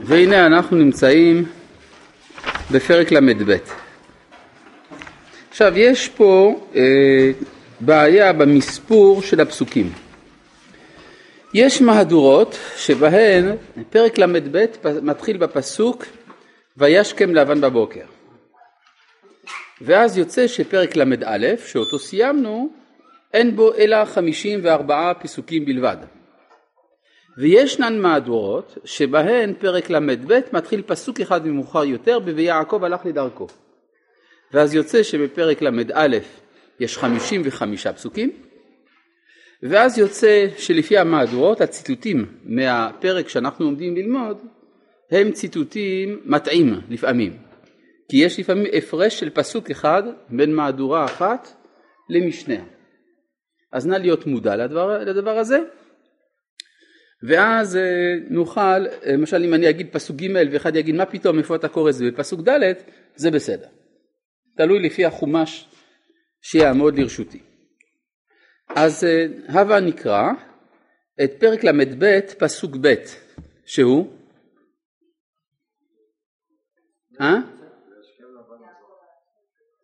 והנה אנחנו נמצאים בפרק ל"ב. עכשיו יש פה אה, בעיה במספור של הפסוקים. יש מהדורות שבהן פרק ל"ב מתחיל בפסוק וישכם לבן בבוקר. ואז יוצא שפרק ל"א, שאותו סיימנו, אין בו אלא 54 פסוקים בלבד. וישנן מהדורות שבהן פרק ל"ב מתחיל פסוק אחד ממאוחר יותר ב"ויעקב הלך לדרכו". ואז יוצא שבפרק ל"א יש 55 פסוקים, ואז יוצא שלפי המהדורות הציטוטים מהפרק שאנחנו עומדים ללמוד הם ציטוטים מטעים לפעמים, כי יש לפעמים הפרש של פסוק אחד בין מהדורה אחת למשניה. אז נא להיות מודע לדבר, לדבר הזה, ואז אה, נוכל, למשל אם אני אגיד פסוק ג' ואחד יגיד מה פתאום איפה אתה קורא את זה בפסוק ד', זה בסדר. תלוי לפי החומש שיעמוד לרשותי. אז אה, הווה נקרא את פרק ל"ב פסוק ב' שהוא אה?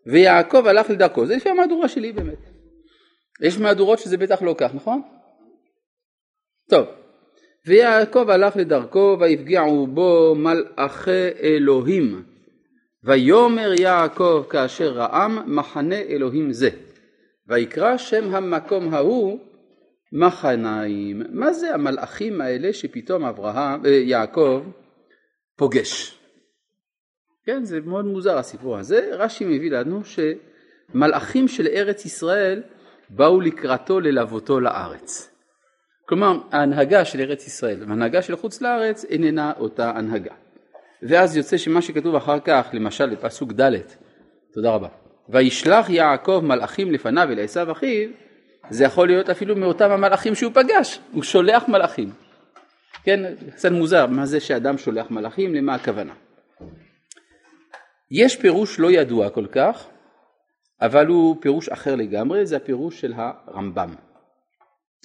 ויעקב הלך לדרכו, זה לפי המהדורה שלי באמת. יש מהדורות שזה בטח לא כך, נכון? טוב, ויעקב הלך לדרכו ויפגעו בו מלאכי אלוהים ויאמר יעקב כאשר רעם מחנה אלוהים זה ויקרא שם המקום ההוא מחניים. מה זה המלאכים האלה שפתאום אברהם, אה, יעקב פוגש? כן, זה מאוד מוזר הסיפור הזה. רש"י מביא לנו שמלאכים של ארץ ישראל באו לקראתו ללוותו לארץ. כלומר ההנהגה של ארץ ישראל וההנהגה של חוץ לארץ איננה אותה הנהגה. ואז יוצא שמה שכתוב אחר כך למשל בפסוק ד' תודה רבה. וישלח יעקב מלאכים לפניו אל עשיו אחיו זה יכול להיות אפילו מאותם המלאכים שהוא פגש הוא שולח מלאכים. כן קצת מוזר מה זה שאדם שולח מלאכים למה הכוונה? יש פירוש לא ידוע כל כך אבל הוא פירוש אחר לגמרי זה הפירוש של הרמב"ם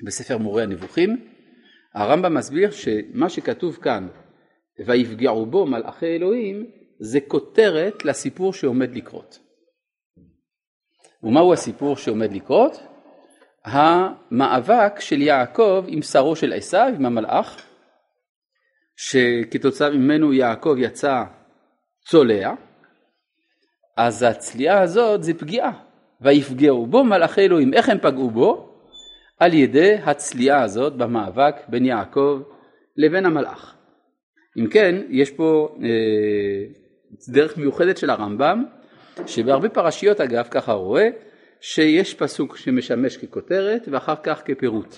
בספר מורה הנבוכים, הרמב"ם מסביר שמה שכתוב כאן ויפגעו בו מלאכי אלוהים זה כותרת לסיפור שעומד לקרות. ומהו הסיפור שעומד לקרות? המאבק של יעקב עם שרו של עשיו, עם המלאך, שכתוצאה ממנו יעקב יצא צולע, אז הצליעה הזאת זה פגיעה. ויפגעו בו מלאכי אלוהים. איך הם פגעו בו? על ידי הצליעה הזאת במאבק בין יעקב לבין המלאך. אם כן, יש פה אה, דרך מיוחדת של הרמב"ם, שבהרבה פרשיות אגב ככה רואה, שיש פסוק שמשמש ככותרת ואחר כך כפירוט.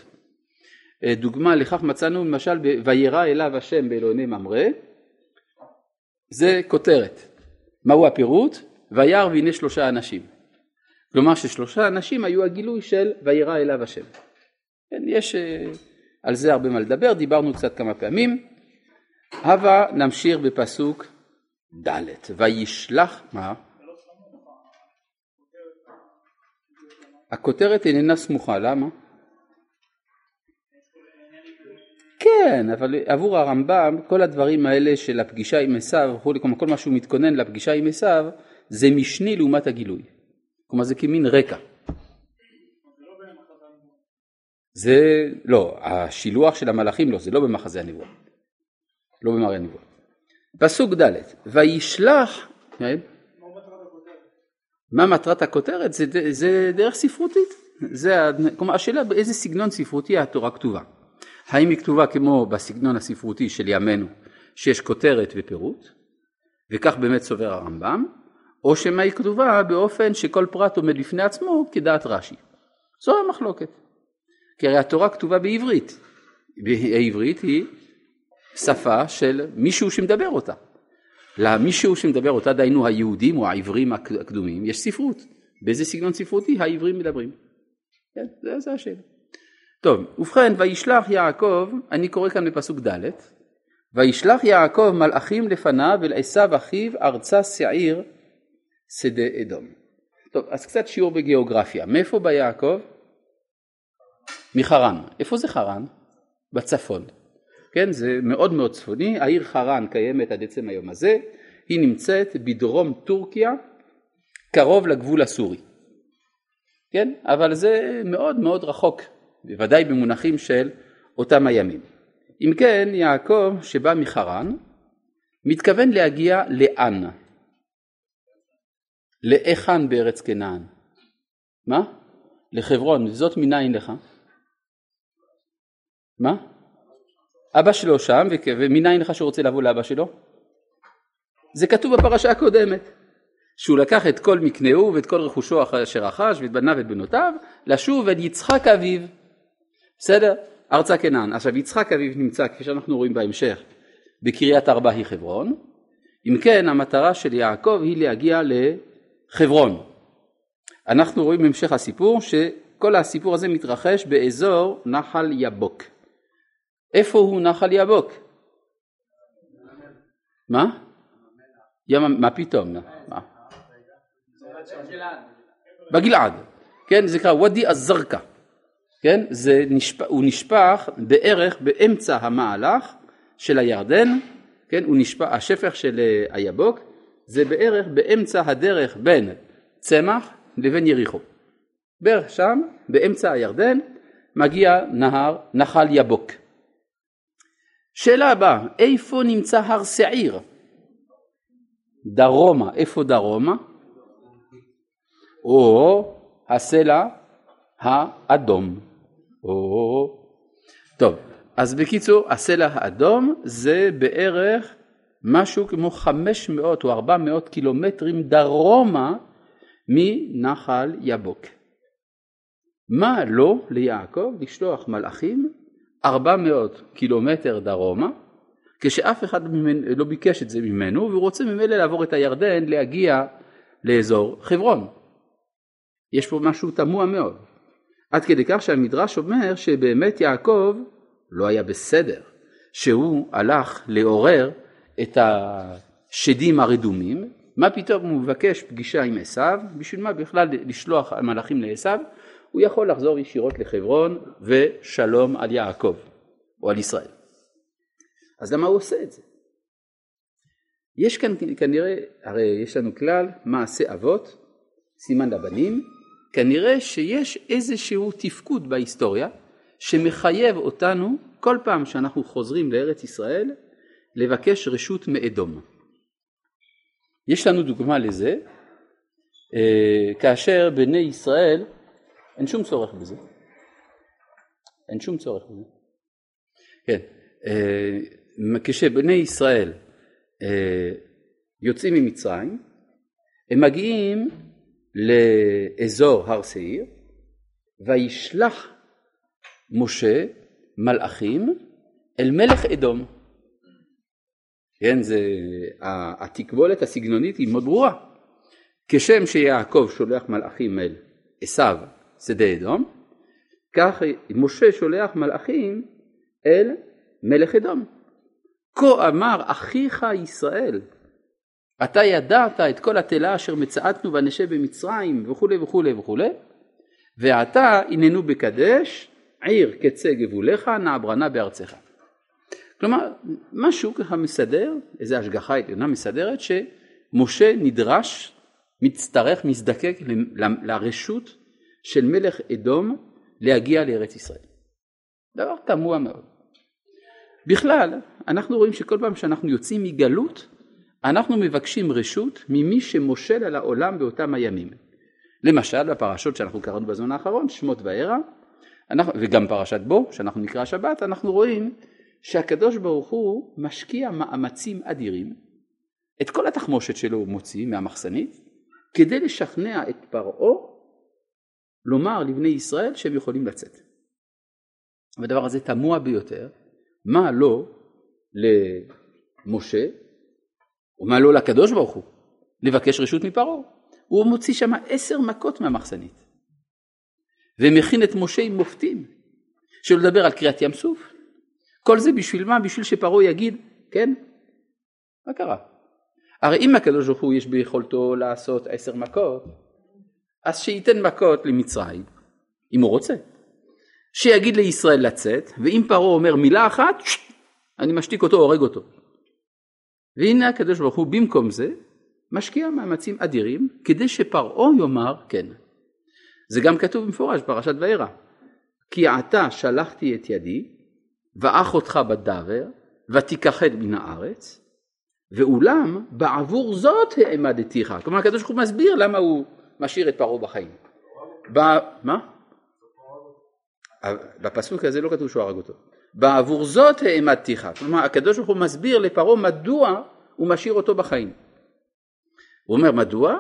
אה, דוגמה לכך מצאנו למשל וירא אליו השם באלוהיני ממרא, זה כותרת. מהו הפירוט? וירא והנה שלושה אנשים. כלומר ששלושה אנשים היו הגילוי של וירא אליו השם. כן, יש אה, על זה הרבה מה לדבר, דיברנו קצת כמה פעמים. הבה נמשיך בפסוק ד' וישלח, מה? הכותרת איננה סמוכה, למה? כן, אבל עבור הרמב"ם כל הדברים האלה של הפגישה עם עשיו, כל מה שהוא מתכונן לפגישה עם עשיו, זה משני לעומת הגילוי. כלומר זה כמין רקע. זה לא, השילוח של המלאכים לא, זה לא במחזה הנבואה. לא במראה הנבואה. פסוק ד' וישלח? מה מטרת הכותרת? זה, זה דרך ספרותית. זה, כלומר השאלה באיזה סגנון ספרותי התורה כתובה. האם היא כתובה כמו בסגנון הספרותי של ימינו, שיש כותרת ופירוט, וכך באמת סובר הרמב"ם, או שמא היא כתובה באופן שכל פרט עומד בפני עצמו כדעת רש"י. זו המחלוקת. כי הרי התורה כתובה בעברית. העברית היא שפה של מישהו שמדבר אותה. למישהו שמדבר אותה, דהיינו היהודים או העברים הקדומים, יש ספרות. באיזה סגנון ספרותי העברים מדברים? כן, זה, זה השאלה. טוב, ובכן, וישלח יעקב, אני קורא כאן בפסוק ד', וישלח יעקב מלאכים לפניו אל עשיו אחיו ארצה שעיר שדה אדום. טוב, אז קצת שיעור בגיאוגרפיה. מאיפה בא יעקב? מחרן. איפה זה חרן? בצפון. כן, זה מאוד מאוד צפוני, העיר חרן קיימת עד עצם היום הזה, היא נמצאת בדרום טורקיה, קרוב לגבול הסורי. כן, אבל זה מאוד מאוד רחוק, בוודאי במונחים של אותם הימים. אם כן, יעקב שבא מחרן, מתכוון להגיע לאן? להיכן בארץ כנען? מה? לחברון, וזאת מניין לך? מה? אבא שלו שם, ומניין לך שהוא רוצה לבוא לאבא שלו? זה כתוב בפרשה הקודמת, שהוא לקח את כל מקנהו ואת כל רכושו אשר רכש ואת בניו ואת בנותיו, לשוב אל יצחק אביו. בסדר? ארצה כנען. עכשיו יצחק אביו נמצא, כפי שאנחנו רואים בהמשך, בקריית ארבע היא חברון. אם כן, המטרה של יעקב היא להגיע לחברון. אנחנו רואים בהמשך הסיפור שכל הסיפור הזה מתרחש באזור נחל יבוק. איפה הוא נחל יבוק? מה? ים, מה פתאום? מה? בגלעד, כן, זה נקרא ואדי א-זרקא, כן, זה נשפ... הוא נשפך בערך באמצע המהלך של הירדן, כן, הוא נשפך, השפך של אה, היבוק זה בערך באמצע הדרך בין צמח לבין יריחו. בערך שם, באמצע הירדן, מגיע נהר, נחל יבוק. שאלה הבאה, איפה נמצא הר שעיר? דרומה, איפה דרומה? או הסלע האדום. או... טוב, אז בקיצור, הסלע האדום זה בערך משהו כמו 500 או 400 קילומטרים דרומה מנחל יבוק. מה לא ליעקב לשלוח מלאכים 400 קילומטר דרומה כשאף אחד ממנו, לא ביקש את זה ממנו והוא רוצה ממילא לעבור את הירדן להגיע לאזור חברון. יש פה משהו תמוה מאוד. עד כדי כך שהמדרש אומר שבאמת יעקב לא היה בסדר, שהוא הלך לעורר את השדים הרדומים, מה פתאום הוא מבקש פגישה עם עשיו, בשביל מה בכלל לשלוח מלאכים לעשיו, הוא יכול לחזור ישירות לחברון ושלום על יעקב או על ישראל. אז למה הוא עושה את זה? יש כאן כנראה, הרי יש לנו כלל מעשה אבות, סימן לבנים, כנראה שיש איזשהו תפקוד בהיסטוריה שמחייב אותנו כל פעם שאנחנו חוזרים לארץ ישראל לבקש רשות מאדום. יש לנו דוגמה לזה, אה, כאשר בני ישראל, אין שום צורך בזה, אין שום צורך בזה, כן, אה, כשבני ישראל אה, יוצאים ממצרים, הם מגיעים לאזור הר שעיר, וישלח משה מלאכים אל מלך אדום. כן, זה, התקבולת הסגנונית היא מאוד ברורה. כשם שיעקב שולח מלאכים אל עשיו שדה אדום, כך משה שולח מלאכים אל מלך אדום. כה אמר אחיך ישראל, אתה ידעת את כל התלה אשר מצאתנו ונשב במצרים וכולי וכולי וכולי, ועתה הננו בקדש, עיר קצה גבוליך, נעברנה בארצך. כלומר, משהו ככה מסדר, איזו השגחה עליונה מסדרת, שמשה נדרש, מצטרך, מזדקק לרשות של מלך אדום להגיע לארץ ישראל. דבר תמוה מאוד. בכלל, אנחנו רואים שכל פעם שאנחנו יוצאים מגלות, אנחנו מבקשים רשות ממי שמושל על העולם באותם הימים. למשל בפרשות שאנחנו קראנו בזמן האחרון, שמות וערע, וגם פרשת בו, שאנחנו נקרא השבת, אנחנו רואים שהקדוש ברוך הוא משקיע מאמצים אדירים, את כל התחמושת שלו הוא מוציא מהמחסנית, כדי לשכנע את פרעה לומר לבני ישראל שהם יכולים לצאת. והדבר הזה תמוה ביותר, מה לא למשה ומה לא לקדוש ברוך הוא לבקש רשות מפרעה. הוא מוציא שם עשר מכות מהמחסנית ומכין את משה עם מופתים שלא לדבר על קריאת ים סוף. כל זה בשביל מה? בשביל שפרעה יגיד כן? מה קרה? הרי אם הקדוש ברוך הוא יש ביכולתו לעשות עשר מכות אז שייתן מכות למצרים אם הוא רוצה שיגיד לישראל לצאת ואם פרעה אומר מילה אחת אני משתיק אותו, הורג אותו. והנה הקדוש ברוך הוא במקום זה משקיע מאמצים אדירים כדי שפרעה יאמר כן. זה גם כתוב במפורש בפרשת וירא. כי עתה שלחתי את ידי ואח אותך בדבר ותיכחד מן הארץ ואולם בעבור זאת העמדתיך. כלומר הקדוש ברוך הוא מסביר למה הוא משאיר את פרעה בחיים. ב... מה? בפסוק הזה לא כתוב שהוא הרג אותו. בעבור זאת העמדתיך. כלומר הקדוש ברוך הוא מסביר לפרעה מדוע הוא משאיר אותו בחיים. הוא אומר מדוע?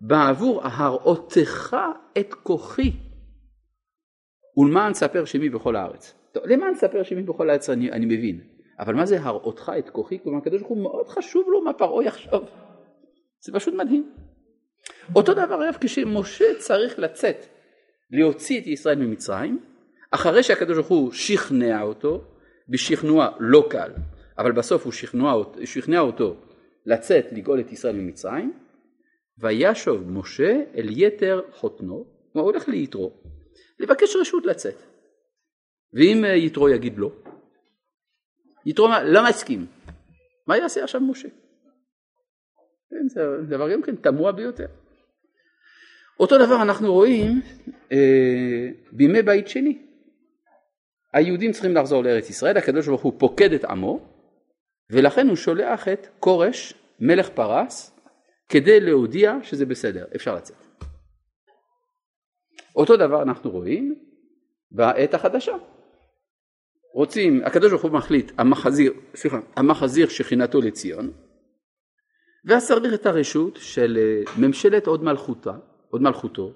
בעבור הראותך את כוחי ולמען ספר שמי בכל הארץ. טוב, למען ספר שמי בכל הארץ אני, אני מבין, אבל מה זה הראותך את כוחי? כלומר הקדוש ברוך הוא מאוד חשוב לו מה פרעה יחשוב. זה פשוט מדהים. אותו דבר אגב כשמשה צריך לצאת להוציא את ישראל ממצרים, אחרי שהקדוש ברוך הוא שכנע אותו, בשכנוע לא קל, אבל בסוף הוא שכנע, שכנע אותו לצאת לגאול את ישראל ממצרים, וישוב משה אל יתר חותנו, הוא הולך ליתרו, לבקש רשות לצאת. ואם יתרו יגיד לא, יתרו לא מסכים, מה יעשה עכשיו משה? כן, זה דבר גם כן תמוה ביותר. אותו דבר אנחנו רואים אה, בימי בית שני. היהודים צריכים לחזור לארץ ישראל, הקדוש ברוך הוא פוקד את עמו, ולכן הוא שולח את כורש, מלך פרס, כדי להודיע שזה בסדר, אפשר לצאת. אותו דבר אנחנו רואים בעת החדשה. רוצים, הקדוש ברוך הוא מחליט, המחזיר, סליחה, המחזיר שכינתו לציון, ואז צריך את הרשות של אה, ממשלת עוד מלכותה, עוד מלכותו,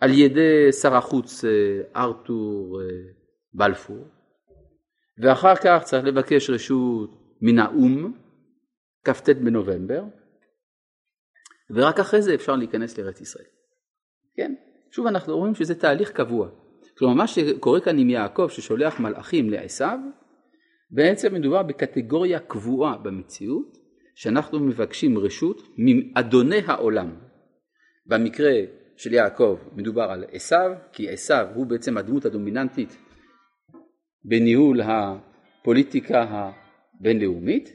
על ידי שר החוץ אה, ארתור אה, בלפור, ואחר כך צריך לבקש רשות מן האו"ם, כ"ט בנובמבר, ורק אחרי זה אפשר להיכנס לארץ ישראל. כן? שוב אנחנו רואים שזה תהליך קבוע. כלומר מה שקורה כאן עם יעקב ששולח מלאכים לעשו, בעצם מדובר בקטגוריה קבועה במציאות, שאנחנו מבקשים רשות מאדוני העולם. במקרה של יעקב מדובר על עשו, כי עשו הוא בעצם הדמות הדומיננטית בניהול הפוליטיקה הבינלאומית,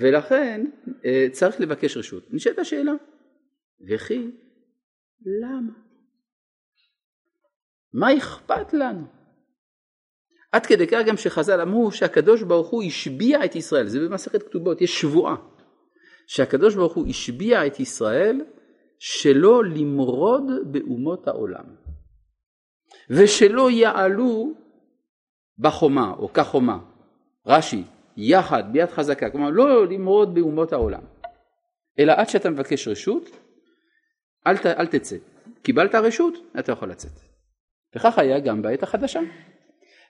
ולכן אה, צריך לבקש רשות. נשאלת השאלה, וכי למה? מה אכפת לנו? עד כדי כך גם שחז"ל אמרו שהקדוש ברוך הוא השביע את ישראל, זה במסכת כתובות, יש שבועה, שהקדוש ברוך הוא השביע את ישראל שלא למרוד באומות העולם, ושלא יעלו בחומה או כחומה, רש"י, יחד, ביד חזקה, כלומר לא למרוד באומות העולם, אלא עד שאתה מבקש רשות, אל, ת, אל תצא. קיבלת רשות, אתה יכול לצאת. וכך היה גם בעת החדשה.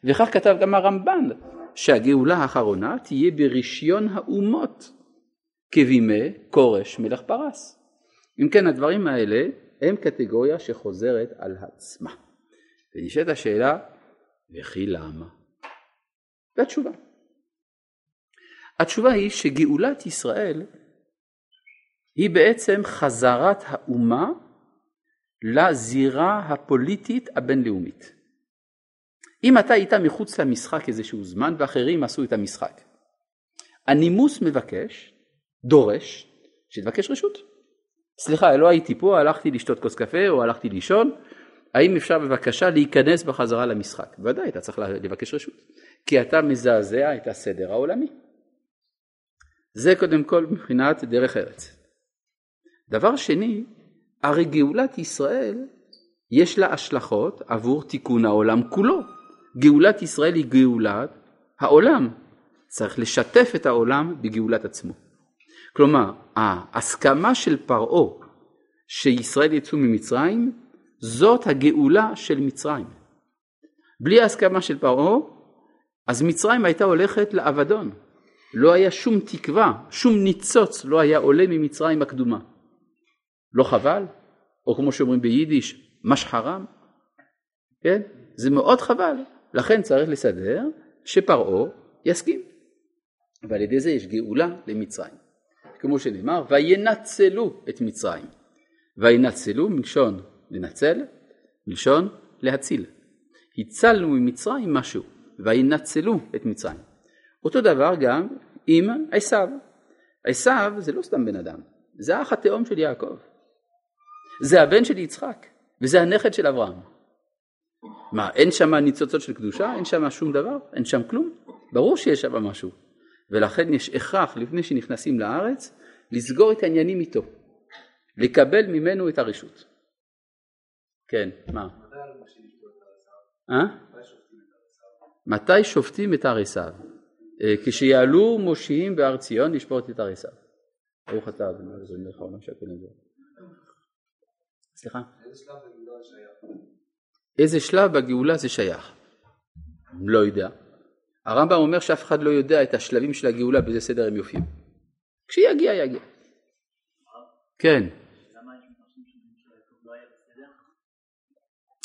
וכך כתב גם הרמב"ן, שהגאולה האחרונה תהיה ברישיון האומות, כבימי כורש מלך פרס. אם כן הדברים האלה הם קטגוריה שחוזרת על עצמה. ונשאלת השאלה, וכי למה? והתשובה. התשובה היא שגאולת ישראל היא בעצם חזרת האומה לזירה הפוליטית הבינלאומית. אם אתה היית מחוץ למשחק איזשהו זמן ואחרים עשו את המשחק, הנימוס מבקש, דורש, שתבקש רשות. סליחה, לא הייתי פה, הלכתי לשתות כוס קפה או הלכתי לישון, האם אפשר בבקשה להיכנס בחזרה למשחק? ודאי, אתה צריך לבקש רשות, כי אתה מזעזע את הסדר העולמי. זה קודם כל מבחינת דרך ארץ. דבר שני, הרי גאולת ישראל יש לה השלכות עבור תיקון העולם כולו. גאולת ישראל היא גאולת העולם. צריך לשתף את העולם בגאולת עצמו. כלומר, ההסכמה של פרעה שישראל יצאו ממצרים, זאת הגאולה של מצרים. בלי ההסכמה של פרעה, אז מצרים הייתה הולכת לאבדון. לא היה שום תקווה, שום ניצוץ לא היה עולה ממצרים הקדומה. לא חבל? או כמו שאומרים ביידיש, משחרם? כן? זה מאוד חבל. לכן צריך לסדר שפרעה יסכים. ועל ידי זה יש גאולה למצרים. כמו שנאמר, וינצלו את מצרים. וינצלו מלשון לנצל, מלשון להציל. הצלנו ממצרים משהו, וינצלו את מצרים. אותו דבר גם עם עשיו. עשיו זה לא סתם בן אדם, זה האח התאום של יעקב. זה הבן של יצחק, וזה הנכד של אברהם. מה, אין שם ניצוצות של קדושה? אין שם שום דבר? אין שם כלום? ברור שיש שם משהו. ולכן יש הכרח, לפני שנכנסים לארץ, לסגור את העניינים איתו. לקבל ממנו את הרשות. כן, מה? אה? מתי שופטים את הר עשיו? אה, כשיעלו מושיעים בהר ציון לשפוט את הר עשיו. ברוך אתה אדוני אלוהינו מלך העולם שהכלים בו. סליחה? איזה שלב בגאולה זה שייך? לא יודע. הרמב"ם אומר שאף אחד לא יודע את השלבים של הגאולה באיזה סדר הם יופיעו. כשיגיע יגיע. כן.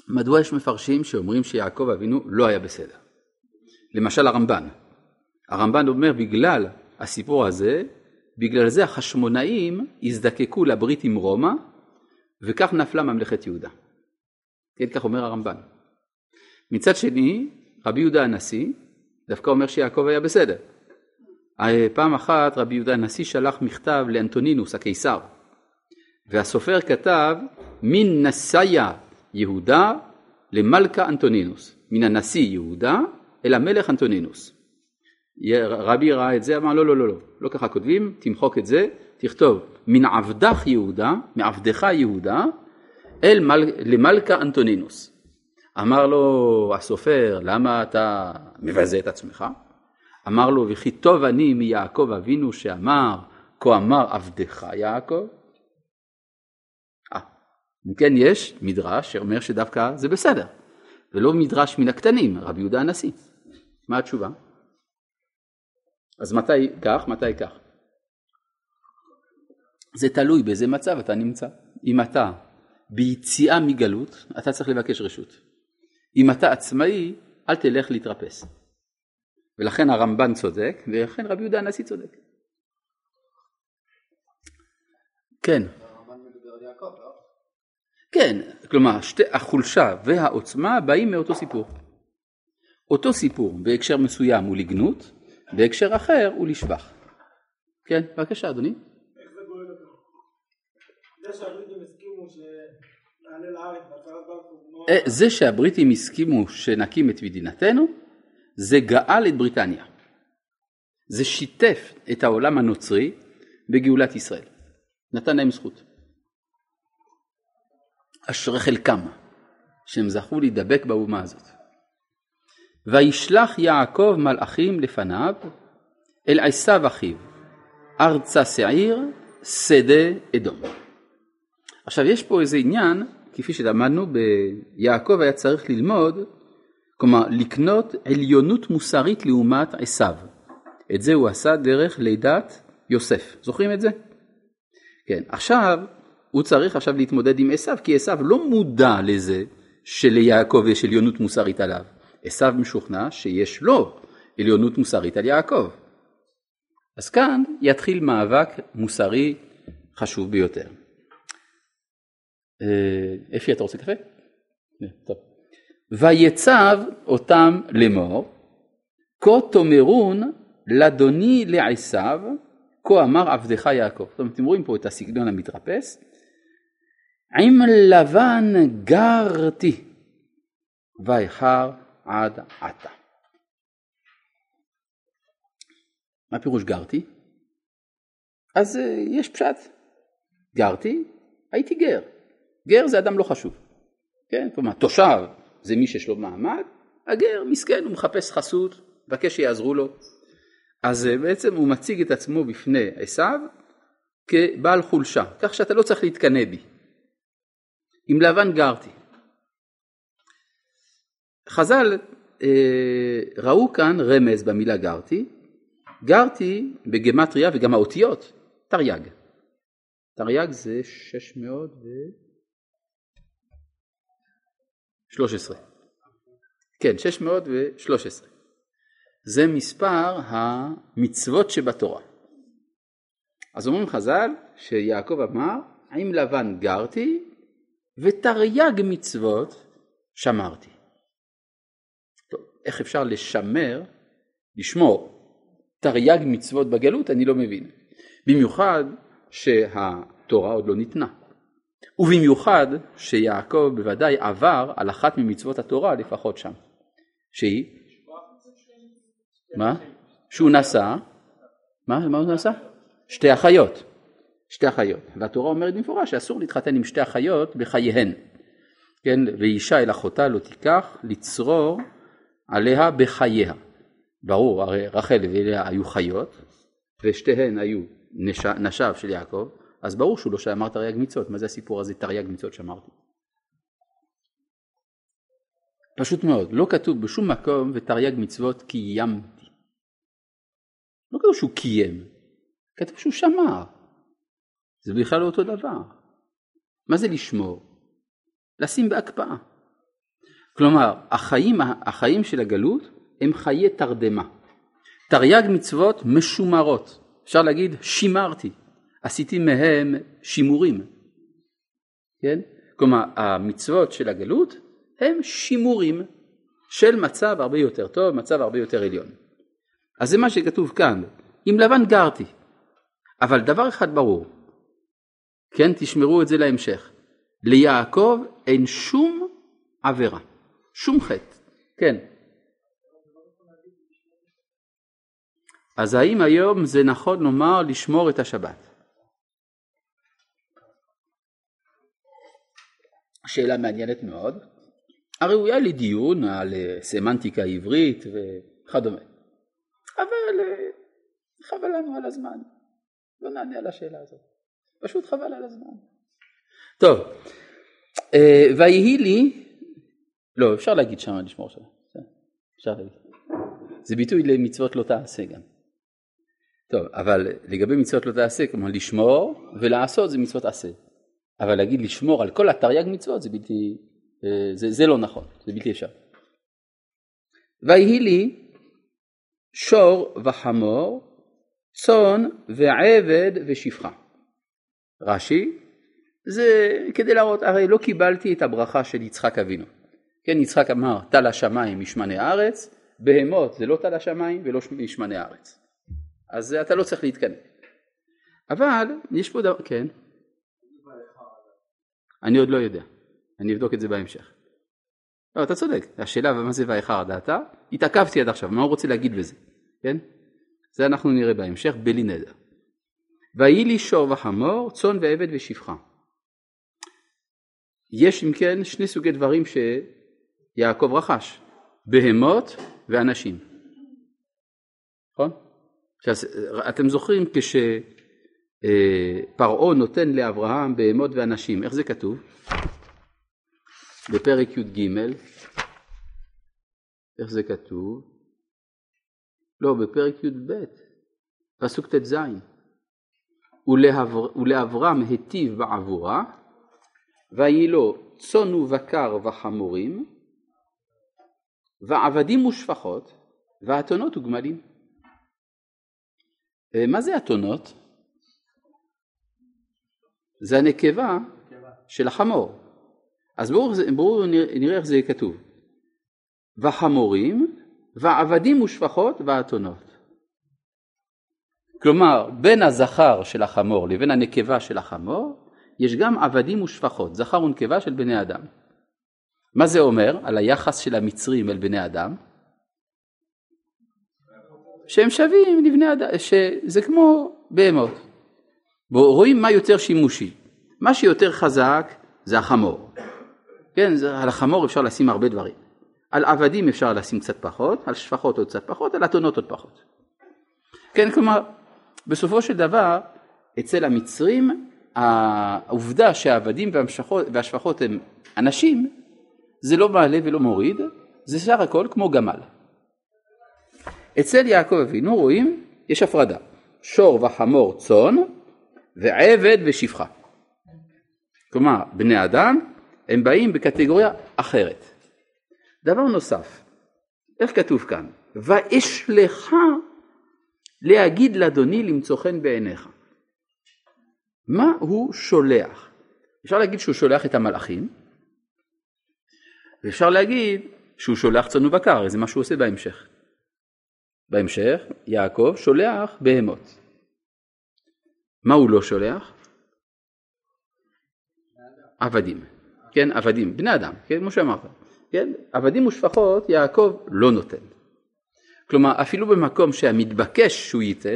מדוע יש מפרשים שאומרים שיעקב אבינו לא היה בסדר? למשל הרמב"ן. הרמב"ן אומר בגלל הסיפור הזה, בגלל זה החשמונאים הזדקקו לברית עם רומא וכך נפלה ממלכת יהודה. כן, כך אומר הרמב"ן. מצד שני, רבי יהודה הנשיא דווקא אומר שיעקב היה בסדר. אה, פעם אחת רבי יהודה הנשיא שלח מכתב לאנטונינוס הקיסר והסופר כתב מן נסיה יהודה למלכה אנטונינוס, מן הנשיא יהודה אל המלך אנטונינוס. רבי ראה את זה, אמר לא לא לא לא, לא ככה כותבים, תמחוק את זה, תכתוב מן עבדך יהודה, מעבדך יהודה אל מל, למלכה אנטונינוס. אמר לו הסופר למה אתה מבזה את עצמך? אמר לו וכי טוב אני מיעקב אבינו שאמר כה אמר עבדך יעקב אם כן יש מדרש שאומר שדווקא זה בסדר, ולא מדרש מן הקטנים, רבי יהודה הנשיא. מה התשובה? אז מתי כך, מתי כך? זה תלוי באיזה מצב אתה נמצא. אם אתה ביציאה מגלות, אתה צריך לבקש רשות. אם אתה עצמאי, אל תלך להתרפס. ולכן הרמב"ן צודק, ולכן רבי יהודה הנשיא צודק. כן. כן, כלומר שתי, החולשה והעוצמה באים מאותו סיפור. אותו סיפור בהקשר מסוים הוא לגנות, בהקשר אחר הוא לשבח. כן, בבקשה אדוני. איך זה גורם לכך? זה שהבריטים הסכימו אה, זה שהבריטים הסכימו שנקים את מדינתנו, זה גאל את בריטניה. זה שיתף את העולם הנוצרי בגאולת ישראל. נתן להם זכות. אשרי חלקם, שהם זכו להידבק באומה הזאת. וישלח יעקב מלאכים לפניו אל עשיו אחיו, ארצה שעיר, שדה אדום. עכשיו יש פה איזה עניין, כפי שלמדנו, ביעקב היה צריך ללמוד, כלומר לקנות עליונות מוסרית לעומת עשיו. את זה הוא עשה דרך לידת יוסף. זוכרים את זה? כן. עכשיו, הוא צריך עכשיו להתמודד עם עשיו, כי עשיו לא מודע לזה שליעקב יש עליונות מוסרית עליו. עשיו משוכנע שיש לו עליונות מוסרית על יעקב. אז כאן יתחיל מאבק מוסרי חשוב ביותר. אה, אפי, אתה רוצה קפה? אה, טוב. ויצב אותם לאמור, כה תאמרון לאדוני לעשיו, כה אמר עבדך יעקב. זאת אומרת, אתם רואים פה את הסגנון המתרפס. עם לבן גרתי, ואיחר עד עתה. מה פירוש גרתי? אז אה, יש פשט. גרתי, הייתי גר. גר זה אדם לא חשוב. כן? כלומר, תושב זה מי שיש לו מעמד, הגר מסכן, הוא מחפש חסות, מבקש שיעזרו לו. אז אה, בעצם הוא מציג את עצמו בפני עשיו כבעל חולשה, כך שאתה לא צריך להתקנא בי. עם לבן גרתי. חז"ל אה, ראו כאן רמז במילה גרתי, גרתי בגמטריה וגם האותיות תרי"ג. תרי"ג זה 613. כן, 613. זה מספר המצוות שבתורה. אז אומרים חז"ל שיעקב אמר, עם לבן גרתי ותרי"ג מצוות שמרתי. טוב, איך אפשר לשמר, לשמור תרי"ג מצוות בגלות אני לא מבין. במיוחד שהתורה עוד לא ניתנה. ובמיוחד שיעקב בוודאי עבר על אחת ממצוות התורה לפחות שם. שהיא? מה? שהוא נשא, מה, מה הוא נשא? שתי אחיות. שתי אחיות. והתורה אומרת במפורש שאסור להתחתן עם שתי אחיות בחייהן. כן, ואישה אל אחותה לא תיקח לצרור עליה בחייה. ברור, הרי רחל ולאה היו חיות, ושתיהן היו נש... נשיו של יעקב, אז ברור שהוא לא שאמר תרי"ג מצוות, מה זה הסיפור הזה תרי"ג מצוות שאמרתי? פשוט מאוד, לא כתוב בשום מקום ותרי"ג מצוות קיימתי. לא כתוב שהוא קיים, כתוב שהוא שמר. זה בכלל לא אותו דבר. מה זה לשמור? לשים בהקפאה. כלומר, החיים, החיים של הגלות הם חיי תרדמה. תרי"ג מצוות משומרות. אפשר להגיד שימרתי, עשיתי מהם שימורים. כן? כלומר, המצוות של הגלות הם שימורים של מצב הרבה יותר טוב, מצב הרבה יותר עליון. אז זה מה שכתוב כאן, עם לבן גרתי. אבל דבר אחד ברור, כן, תשמרו את זה להמשך, ליעקב אין שום עבירה, שום חטא, כן. אז האם היום זה נכון לומר לשמור את השבת? שאלה מעניינת מאוד, הראויה לדיון על אה, סמנטיקה עברית וכדומה. אבל אה, חבל לנו על הזמן, לא נענה על השאלה הזאת, פשוט חבל על הזמן. טוב, אה, ויהי לי, לא אפשר להגיד שם לשמור שם, אפשר להגיד, זה ביטוי למצוות לא תעשה גם. טוב, אבל לגבי מצוות לא תעשה, כלומר לשמור ולעשות זה מצוות עשה. אבל להגיד לשמור על כל התרי"ג מצוות זה בלתי, אה, זה, זה לא נכון, זה בלתי אפשר. ויהי לי שור וחמור, צאן ועבד ושפחה. רש"י, זה כדי להראות, הרי לא קיבלתי את הברכה של יצחק אבינו. כן, יצחק אמר, טל השמיים משמני הארץ, בהמות זה לא טל השמיים ולא משמני הארץ. אז אתה לא צריך להתקנא. אבל יש פה דבר, כן. אני עוד לא יודע, אני אבדוק את זה בהמשך. לא, אתה צודק, השאלה מה זה ואיכר דעתה, התעכבתי עד עכשיו, מה הוא רוצה להגיד בזה, כן? זה אנחנו נראה בהמשך, בלי נדר. ויהי לי שור וחמור, צאן ועבד ושפחה. יש אם כן שני סוגי דברים שיעקב רכש, בהמות ואנשים. נכון? אתם זוכרים כש... אה, פרעה נותן לאברהם בהמות ואנשים, איך זה כתוב? בפרק י"ג, איך זה כתוב? לא, בפרק י"ב, פסוק ט"ז, ולאבר, ולאברהם היטיב בעבורה, ויהי לו צאן ובקר וחמורים, ועבדים ושפחות, ואתונות וגמלים. אה, מה זה אתונות? זה הנקבה של החמור. אז בואו נראה איך זה כתוב. וחמורים ועבדים ושפחות ואתונות. כלומר בין הזכר של החמור לבין הנקבה של החמור יש גם עבדים ושפחות, זכר ונקבה של בני אדם. מה זה אומר על היחס של המצרים אל בני אדם? שהם שווים לבני אדם, שזה כמו בהמות. רואים מה יותר שימושי. מה שיותר חזק זה החמור. כן, זה, על החמור אפשר לשים הרבה דברים. על עבדים אפשר לשים קצת פחות, על שפחות עוד קצת פחות, על אתונות עוד פחות. כן, כלומר, בסופו של דבר, אצל המצרים, העובדה שהעבדים והשפחות הם אנשים, זה לא מעלה ולא מוריד, זה סך הכל כמו גמל. אצל יעקב אבינו רואים, יש הפרדה, שור וחמור צאן, ועבד ושפחה. כלומר, בני אדם הם באים בקטגוריה אחרת. דבר נוסף, איך כתוב כאן? ואשלך להגיד לאדוני למצוא חן בעיניך. מה הוא שולח? אפשר להגיד שהוא שולח את המלאכים, ואפשר להגיד שהוא שולח צאן ובקר, זה מה שהוא עושה בהמשך. בהמשך, יעקב שולח בהמות. מה הוא לא שולח? עבדים, כן, עבדים, בני אדם, כן, כמו שאמרת, כן, עבדים ושפחות יעקב לא נותן. כלומר, אפילו במקום שהמתבקש שהוא ייתן,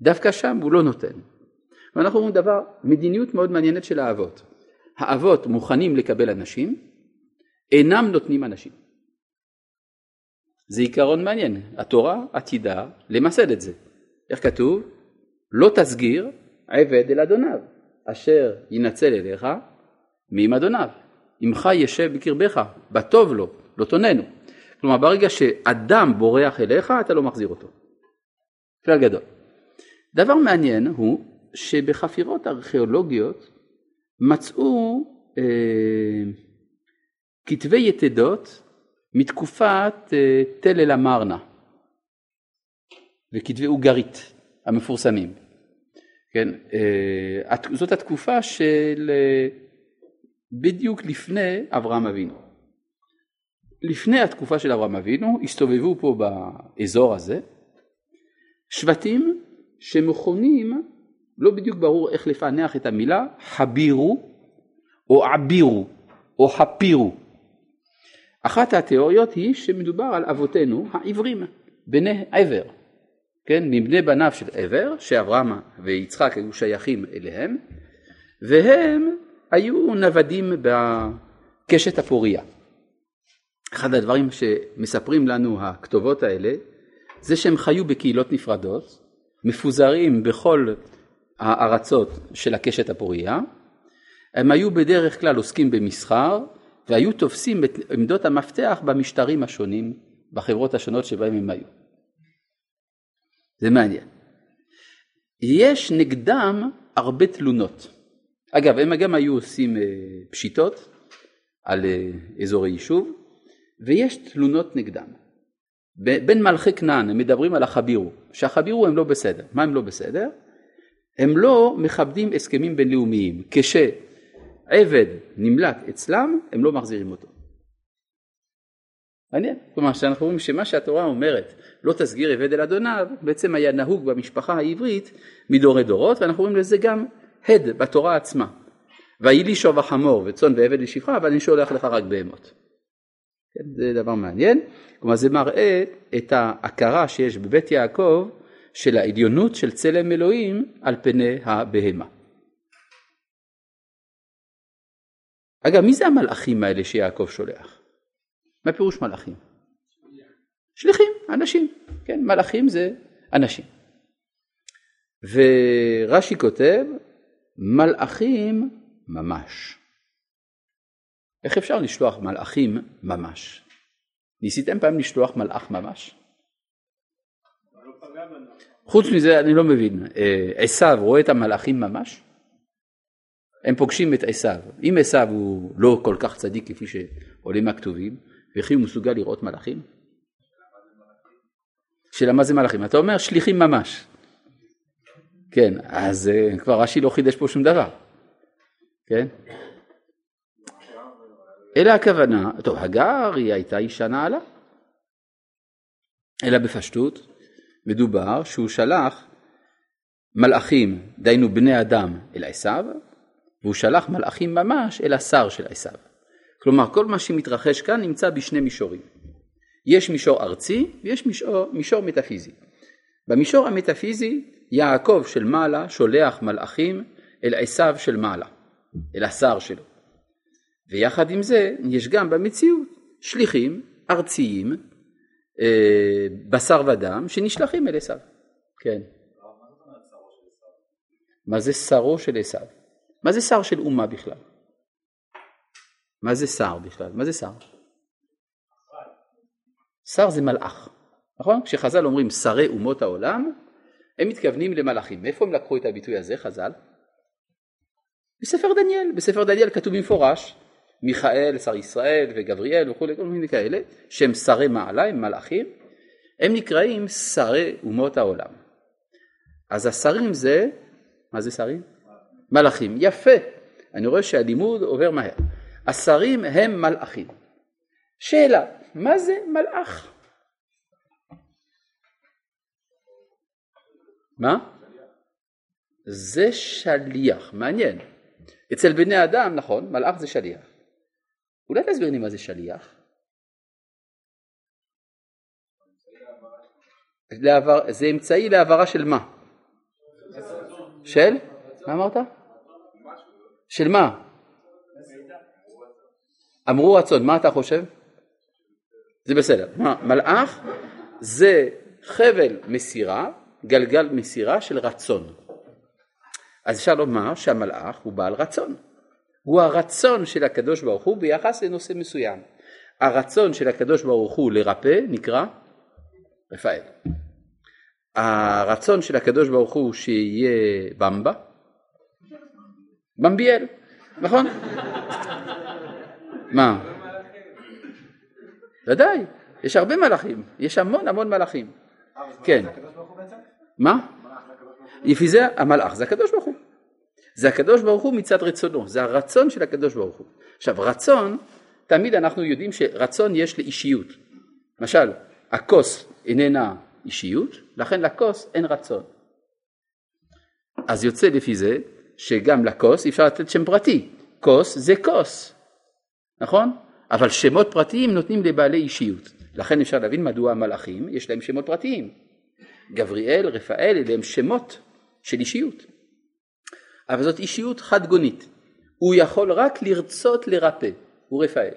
דווקא שם הוא לא נותן. ואנחנו אומרים דבר, מדיניות מאוד מעניינת של האבות. האבות מוכנים לקבל אנשים, אינם נותנים אנשים. זה עיקרון מעניין, התורה עתידה למסד את זה. איך כתוב? לא תסגיר עבד אל אדוניו, אשר ינצל אליך מעם אדוניו. עמך ישב בקרבך, בטוב לו, לא תוננו. כלומר ברגע שאדם בורח אליך אתה לא מחזיר אותו. כלל גדול. דבר מעניין הוא שבחפירות ארכיאולוגיות מצאו אה, כתבי יתדות מתקופת אה, תל אל המרנה וכתבי אוגרית המפורסמים. כן, אה, זאת התקופה של אה, בדיוק לפני אברהם אבינו. לפני התקופה של אברהם אבינו הסתובבו פה באזור הזה שבטים שמכונים, לא בדיוק ברור איך לפענח את המילה, חבירו או עבירו או חפירו. אחת התיאוריות היא שמדובר על אבותינו העברים, בני עבר, כן, מבני בניו של עבר, שאברהם ויצחק היו שייכים אליהם, והם היו נוודים בקשת הפוריה. אחד הדברים שמספרים לנו הכתובות האלה זה שהם חיו בקהילות נפרדות, מפוזרים בכל הארצות של הקשת הפוריה, הם היו בדרך כלל עוסקים במסחר והיו תופסים את עמדות המפתח במשטרים השונים, בחברות השונות שבהם הם היו. זה מעניין. יש נגדם הרבה תלונות. אגב, הם גם היו עושים אה, פשיטות על אה, אזורי יישוב, ויש תלונות נגדם. בין מלכי כנען הם מדברים על החבירו, שהחבירו הם לא בסדר. מה הם לא בסדר? הם לא מכבדים הסכמים בינלאומיים. כשעבד נמלט אצלם, הם לא מחזירים אותו. מעניין. כלומר, שאנחנו רואים שמה שהתורה אומרת, לא תסגיר עבד אל אדוניו, בעצם היה נהוג במשפחה העברית מדורי דורות, ואנחנו רואים לזה גם הד בתורה עצמה. ויהי לי שוב החמור וצאן ועבד לשפחה, אבל אני שולח לך רק בהמות. כן, זה דבר מעניין, כלומר זה מראה את ההכרה שיש בבית יעקב של העליונות של צלם אלוהים על פני הבהמה. אגב, מי זה המלאכים האלה שיעקב שולח? מה פירוש מלאכים? שליחים, אנשים, כן, מלאכים זה אנשים. ורש"י כותב, מלאכים ממש. איך אפשר לשלוח מלאכים ממש? ניסיתם פעם לשלוח מלאך ממש? חוץ מזה אני לא מבין, אה, עשיו רואה את המלאכים ממש? הם פוגשים את עשיו, אם עשיו הוא לא כל כך צדיק כפי שעולים מהכתובים, וכי הוא מסוגל לראות מלאכים? שאלה מה זה מלאכים? אתה אומר שליחים ממש. כן, אז אה, כבר רש"י לא חידש פה שום דבר. כן? אלא הכוונה, טוב הגר היא הייתה אישה נעלה, אלא בפשטות מדובר שהוא שלח מלאכים, דהיינו בני אדם אל עשיו, והוא שלח מלאכים ממש אל השר של עשיו. כלומר כל מה שמתרחש כאן נמצא בשני מישורים. יש מישור ארצי ויש מישור, מישור מטאפיזי. במישור המטאפיזי יעקב של מעלה שולח מלאכים אל עשיו של מעלה, אל השר שלו. ויחד עם זה יש גם במציאות שליחים ארציים, אה, בשר ודם, שנשלחים אל עשיו. כן. מה זה שרו של עשיו? מה זה שר של אומה בכלל? מה זה שר בכלל? מה זה שר? שר זה מלאך, נכון? כשחז"ל אומרים שרי אומות העולם, הם מתכוונים למלאכים. מאיפה הם לקחו את הביטוי הזה, חז"ל? בספר דניאל. בספר דניאל כתוב במפורש מיכאל, שר ישראל וגבריאל וכולי, כל מיני כאלה, שהם שרי מעלה, הם מלאכים, הם נקראים שרי אומות העולם. אז השרים זה, מה זה שרים? מלאכים. יפה, אני רואה שהלימוד עובר מהר. השרים הם מלאכים. שאלה, מה זה מלאך? מה? זה שליח, מעניין. אצל בני אדם, נכון, מלאך זה שליח. אולי תסביר לי מה זה שליח? לעבר, זה אמצעי להעברה של מה? של? מה אמרת? של מה? אמרו רצון, מה אתה חושב? זה בסדר. מלאך זה חבל מסירה, גלגל מסירה של רצון. אז אפשר לומר שהמלאך הוא בעל רצון. הוא הרצון של הקדוש ברוך הוא ביחס לנושא מסוים. הרצון של הקדוש ברוך הוא לרפא נקרא רפאל. הרצון של הקדוש ברוך הוא שיהיה במבה, במביאל, נכון? מה? ודאי, יש הרבה מלאכים, יש המון המון מלאכים. כן. מה? לפי זה המלאך זה הקדוש ברוך הוא. זה הקדוש ברוך הוא מצד רצונו, זה הרצון של הקדוש ברוך הוא. עכשיו רצון, תמיד אנחנו יודעים שרצון יש לאישיות. למשל, הכוס איננה אישיות, לכן לכוס אין רצון. אז יוצא לפי זה שגם לכוס אפשר לתת שם פרטי, כוס זה כוס, נכון? אבל שמות פרטיים נותנים לבעלי אישיות. לכן אפשר להבין מדוע המלאכים יש להם שמות פרטיים. גבריאל, רפאל, אלה הם שמות של אישיות. אבל זאת אישיות חד גונית. הוא יכול רק לרצות לרפא, הוא רפאל.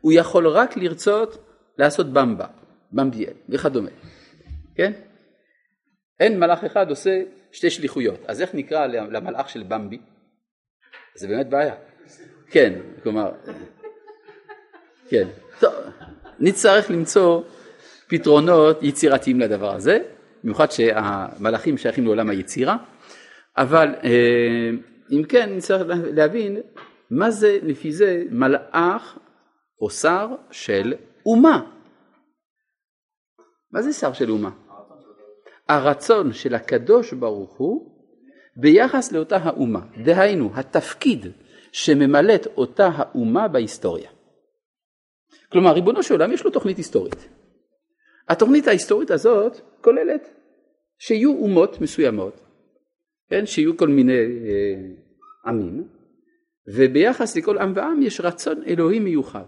הוא יכול רק לרצות לעשות במבה, במביאל וכדומה. כן? אין מלאך אחד עושה שתי שליחויות. אז איך נקרא למלאך של במבי? זה באמת בעיה. כן, כלומר, כן. טוב, נצטרך למצוא פתרונות יצירתיים לדבר הזה, במיוחד שהמלאכים שייכים לעולם היצירה, אבל אה, אם כן נצטרך להבין מה זה לפי זה מלאך או שר של אומה. מה זה שר של אומה? הרצון של הקדוש ברוך הוא ביחס לאותה האומה, דהיינו התפקיד שממלאת אותה האומה בהיסטוריה. כלומר ריבונו של עולם יש לו תוכנית היסטורית. התוכנית ההיסטורית הזאת כוללת שיהיו אומות מסוימות, כן, שיהיו כל מיני אה, עמים, וביחס לכל עם ועם יש רצון אלוהי מיוחד,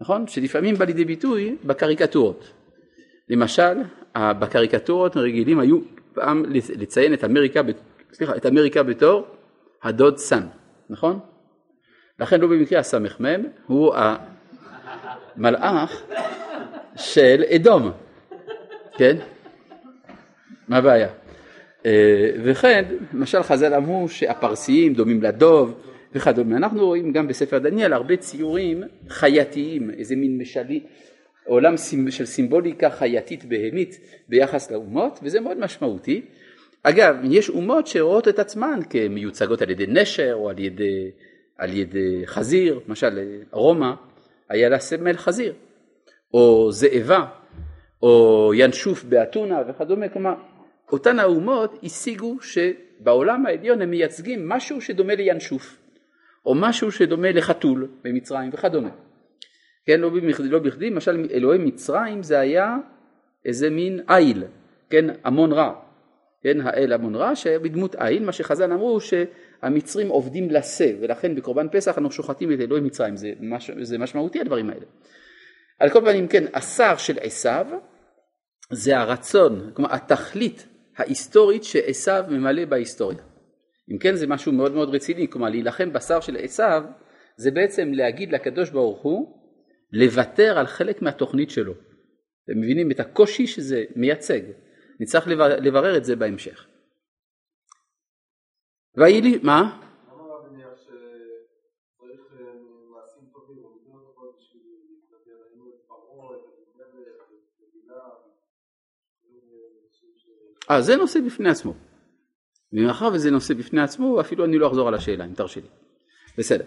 נכון? שלפעמים בא לידי ביטוי בקריקטורות. למשל, בקריקטורות הרגילים היו פעם לציין את אמריקה, סליחה, את אמריקה בתור הדוד סאן, נכון? לכן לא במקרה הסמ"ם הוא המלאך של אדום, כן? מה הבעיה? אה, וכן, למשל חז"ל אמרו שהפרסיים דומים לדוב וכדומה. אנחנו רואים גם בספר דניאל הרבה ציורים חייתיים, איזה מין משלים, עולם של סימבוליקה חייתית בהמית ביחס לאומות, וזה מאוד משמעותי. אגב, יש אומות שרואות את עצמן כמיוצגות על ידי נשר או על ידי, על ידי חזיר, למשל רומא היה לה סמל חזיר, או זאבה, או ינשוף באתונה וכדומה, כלומר אותן האומות השיגו שבעולם העליון הם מייצגים משהו שדומה לינשוף, או משהו שדומה לחתול במצרים וכדומה. כן, לא בכדי, לא למשל אלוהי מצרים זה היה איזה מין איל, כן, המון רע, כן, האל המון רע שהיה בדמות איל, מה שחז"ל אמרו שהמצרים עובדים לשה, ולכן בקורבן פסח אנחנו שוחטים את אלוהי מצרים, זה, מש, זה משמעותי הדברים האלה. על כל פנים כן, השר של עשיו זה הרצון, כלומר התכלית ההיסטורית שעשיו ממלא בהיסטוריה. אם כן זה משהו מאוד מאוד רציני, כלומר להילחם בשר של עשיו זה בעצם להגיד לקדוש ברוך הוא לוותר על חלק מהתוכנית שלו. אתם מבינים את הקושי שזה מייצג. נצטרך לברר את זה בהמשך. ויהי לי, מה? אה, זה נושא בפני עצמו. ומאחר וזה נושא בפני עצמו, אפילו אני לא אחזור על השאלה, אם תרשה לי. בסדר.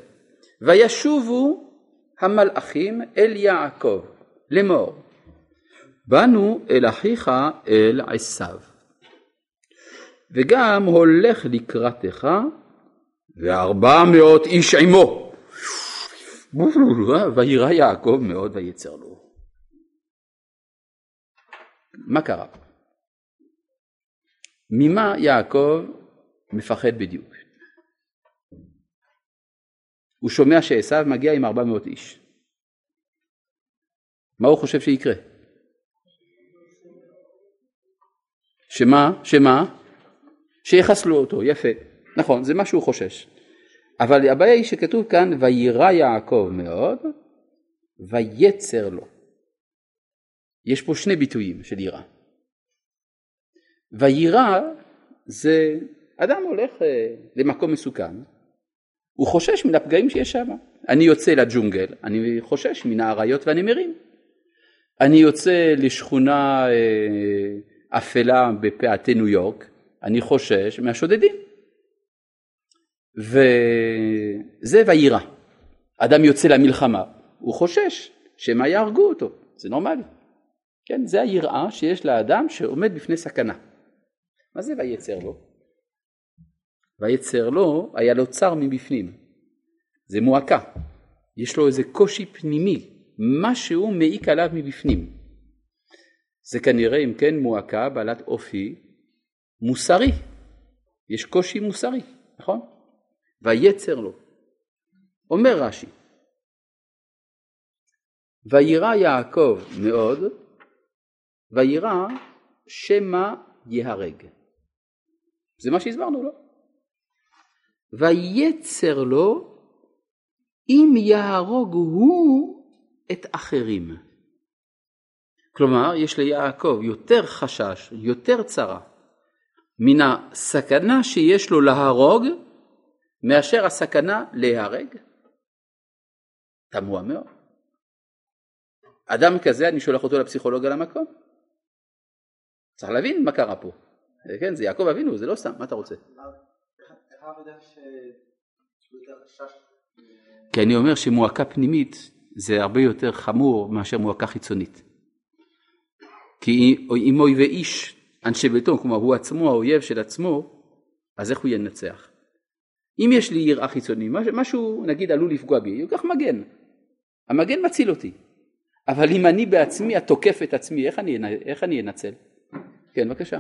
וישובו המלאכים אל יעקב לאמור באנו אל אחיך אל עשיו וגם הולך לקראתך וארבע מאות איש עמו וירא יעקב מאוד ויצר לו מה קרה? ממה יעקב מפחד בדיוק? הוא שומע שעשו מגיע עם 400 איש. מה הוא חושב שיקרה? שמה? שמה? שיחסלו אותו, יפה. נכון, זה מה שהוא חושש. אבל הבעיה היא שכתוב כאן ויירא יעקב מאוד ויצר לו. יש פה שני ביטויים של יראה. ויירא זה אדם הולך אה, למקום מסוכן, הוא חושש מן הפגעים שיש שם. אני יוצא לג'ונגל, אני חושש מן האריות והנמרים. אני יוצא לשכונה אה, אפלה בפאתי ניו יורק, אני חושש מהשודדים. וזה ויירא. אדם יוצא למלחמה, הוא חושש שמא יהרגו אותו, זה נורמלי. כן, זה היראה שיש לאדם שעומד בפני סכנה. מה זה ויצר לו? ויצר לו, היה לו צר מבפנים. זה מועקה. יש לו איזה קושי פנימי, משהו מעיק עליו מבפנים. זה כנראה אם כן מועקה בעלת אופי מוסרי. יש קושי מוסרי, נכון? ויצר לו. אומר רש"י, וירא יעקב מאוד, וירא שמא ייהרג. זה מה שהסברנו לו. ויצר לו אם יהרוג הוא את אחרים. כלומר, יש ליעקב יותר חשש, יותר צרה, מן הסכנה שיש לו להרוג, מאשר הסכנה להיהרג. תמוה מאוד. אדם כזה, אני שולח אותו לפסיכולוג על המקום. צריך להבין מה קרה פה. כן, זה יעקב אבינו, זה לא סתם, מה אתה רוצה? כי אני אומר שמועקה פנימית זה הרבה יותר חמור מאשר מועקה חיצונית. כי אם אויבי איש אנשי ביתו, כלומר הוא עצמו האויב של עצמו, אז איך הוא ינצח? אם יש לי יראה חיצוני, משהו נגיד עלול לפגוע בי, ייקח מגן. המגן מציל אותי. אבל אם אני בעצמי התוקף את עצמי, איך אני, איך אני אנצל? כן, בבקשה.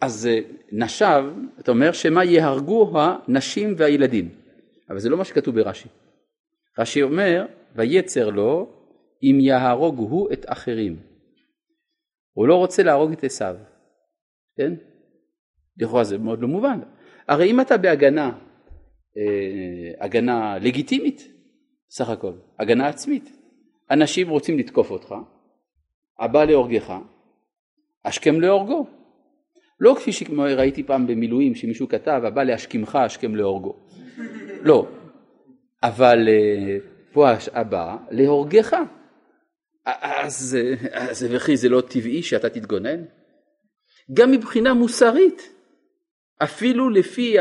אז אה, נשב, אתה אומר שמה יהרגו הנשים והילדים, אבל זה לא מה שכתוב ברש"י. רש"י אומר, ויצר לו אם יהרוג הוא את אחרים. הוא לא רוצה להרוג את עשיו, כן? לכאורה זה מאוד לא מובן. הרי אם אתה בהגנה, אה, הגנה לגיטימית, סך הכל, הגנה עצמית, אנשים רוצים לתקוף אותך, הבא להורגך, השכם להורגו. לא כפי שראיתי פעם במילואים שמישהו כתב הבא להשכימך השכם להורגו. לא. אבל אה, פה הבא להורגך. אז, אז וכי זה לא טבעי שאתה תתגונן? גם מבחינה מוסרית, אפילו לפי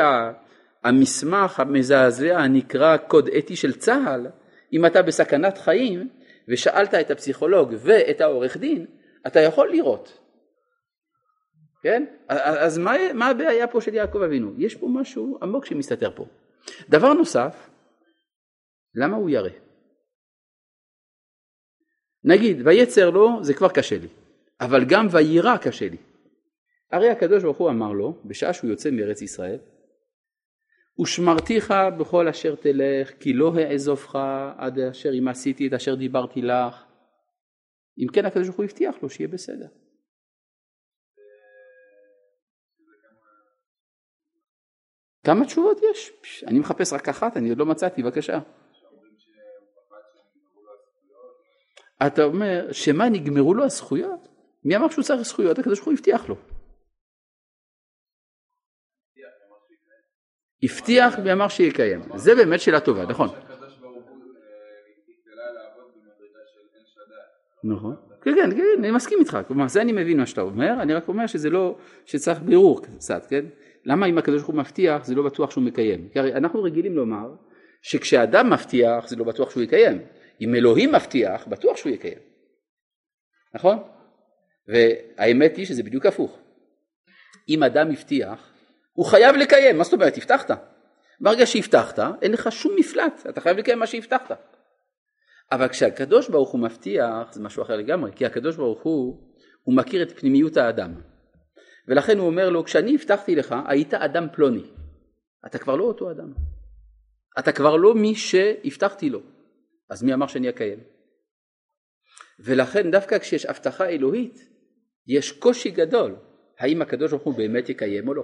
המסמך המזעזע הנקרא קוד אתי של צה"ל, אם אתה בסכנת חיים ושאלת את הפסיכולוג ואת העורך דין, אתה יכול לראות כן? אז מה, מה הבעיה פה של יעקב אבינו? יש פה משהו עמוק שמסתתר פה. דבר נוסף, למה הוא ירא? נגיד, ויצר לו זה כבר קשה לי, אבל גם ויירא קשה לי. הרי הקדוש ברוך הוא אמר לו, בשעה שהוא יוצא מארץ ישראל, ושמרתיך בכל אשר תלך, כי לא אעזובך עד אשר אם עשיתי את אשר דיברתי לך. אם כן הקדוש ברוך הוא הבטיח לו שיהיה בסדר. כמה תשובות יש? אני מחפש רק אחת, אני עוד לא מצאתי, בבקשה. אתה אומר, שמה נגמרו לו הזכויות? מי אמר שהוא צריך זכויות? הקדוש ברוך הוא הבטיח לו. הבטיח ואמר שיקיים. זה באמת שאלה טובה, נכון. נכון. כן, כן, כן, אני מסכים איתך, כלומר זה אני מבין מה שאתה אומר, אני רק אומר שזה לא, שצריך בירור קצת, כן? למה אם הקדוש ברוך הוא מבטיח זה לא בטוח שהוא מקיים? כי הרי אנחנו רגילים לומר שכשאדם מבטיח זה לא בטוח שהוא יקיים, אם אלוהים מבטיח בטוח שהוא יקיים, נכון? והאמת היא שזה בדיוק הפוך. אם אדם הבטיח הוא חייב לקיים, מה זאת אומרת? הבטחת. ברגע שהבטחת אין לך שום מפלט, אתה חייב לקיים מה שהבטחת. אבל כשהקדוש ברוך הוא מבטיח זה משהו אחר לגמרי, כי הקדוש ברוך הוא, הוא מכיר את פנימיות האדם. ולכן הוא אומר לו, כשאני הבטחתי לך, היית אדם פלוני. אתה כבר לא אותו אדם. אתה כבר לא מי שהבטחתי לו. אז מי אמר שאני אקיים? ולכן דווקא כשיש הבטחה אלוהית, יש קושי גדול, האם הקדוש ברוך הוא באמת יקיים או לא.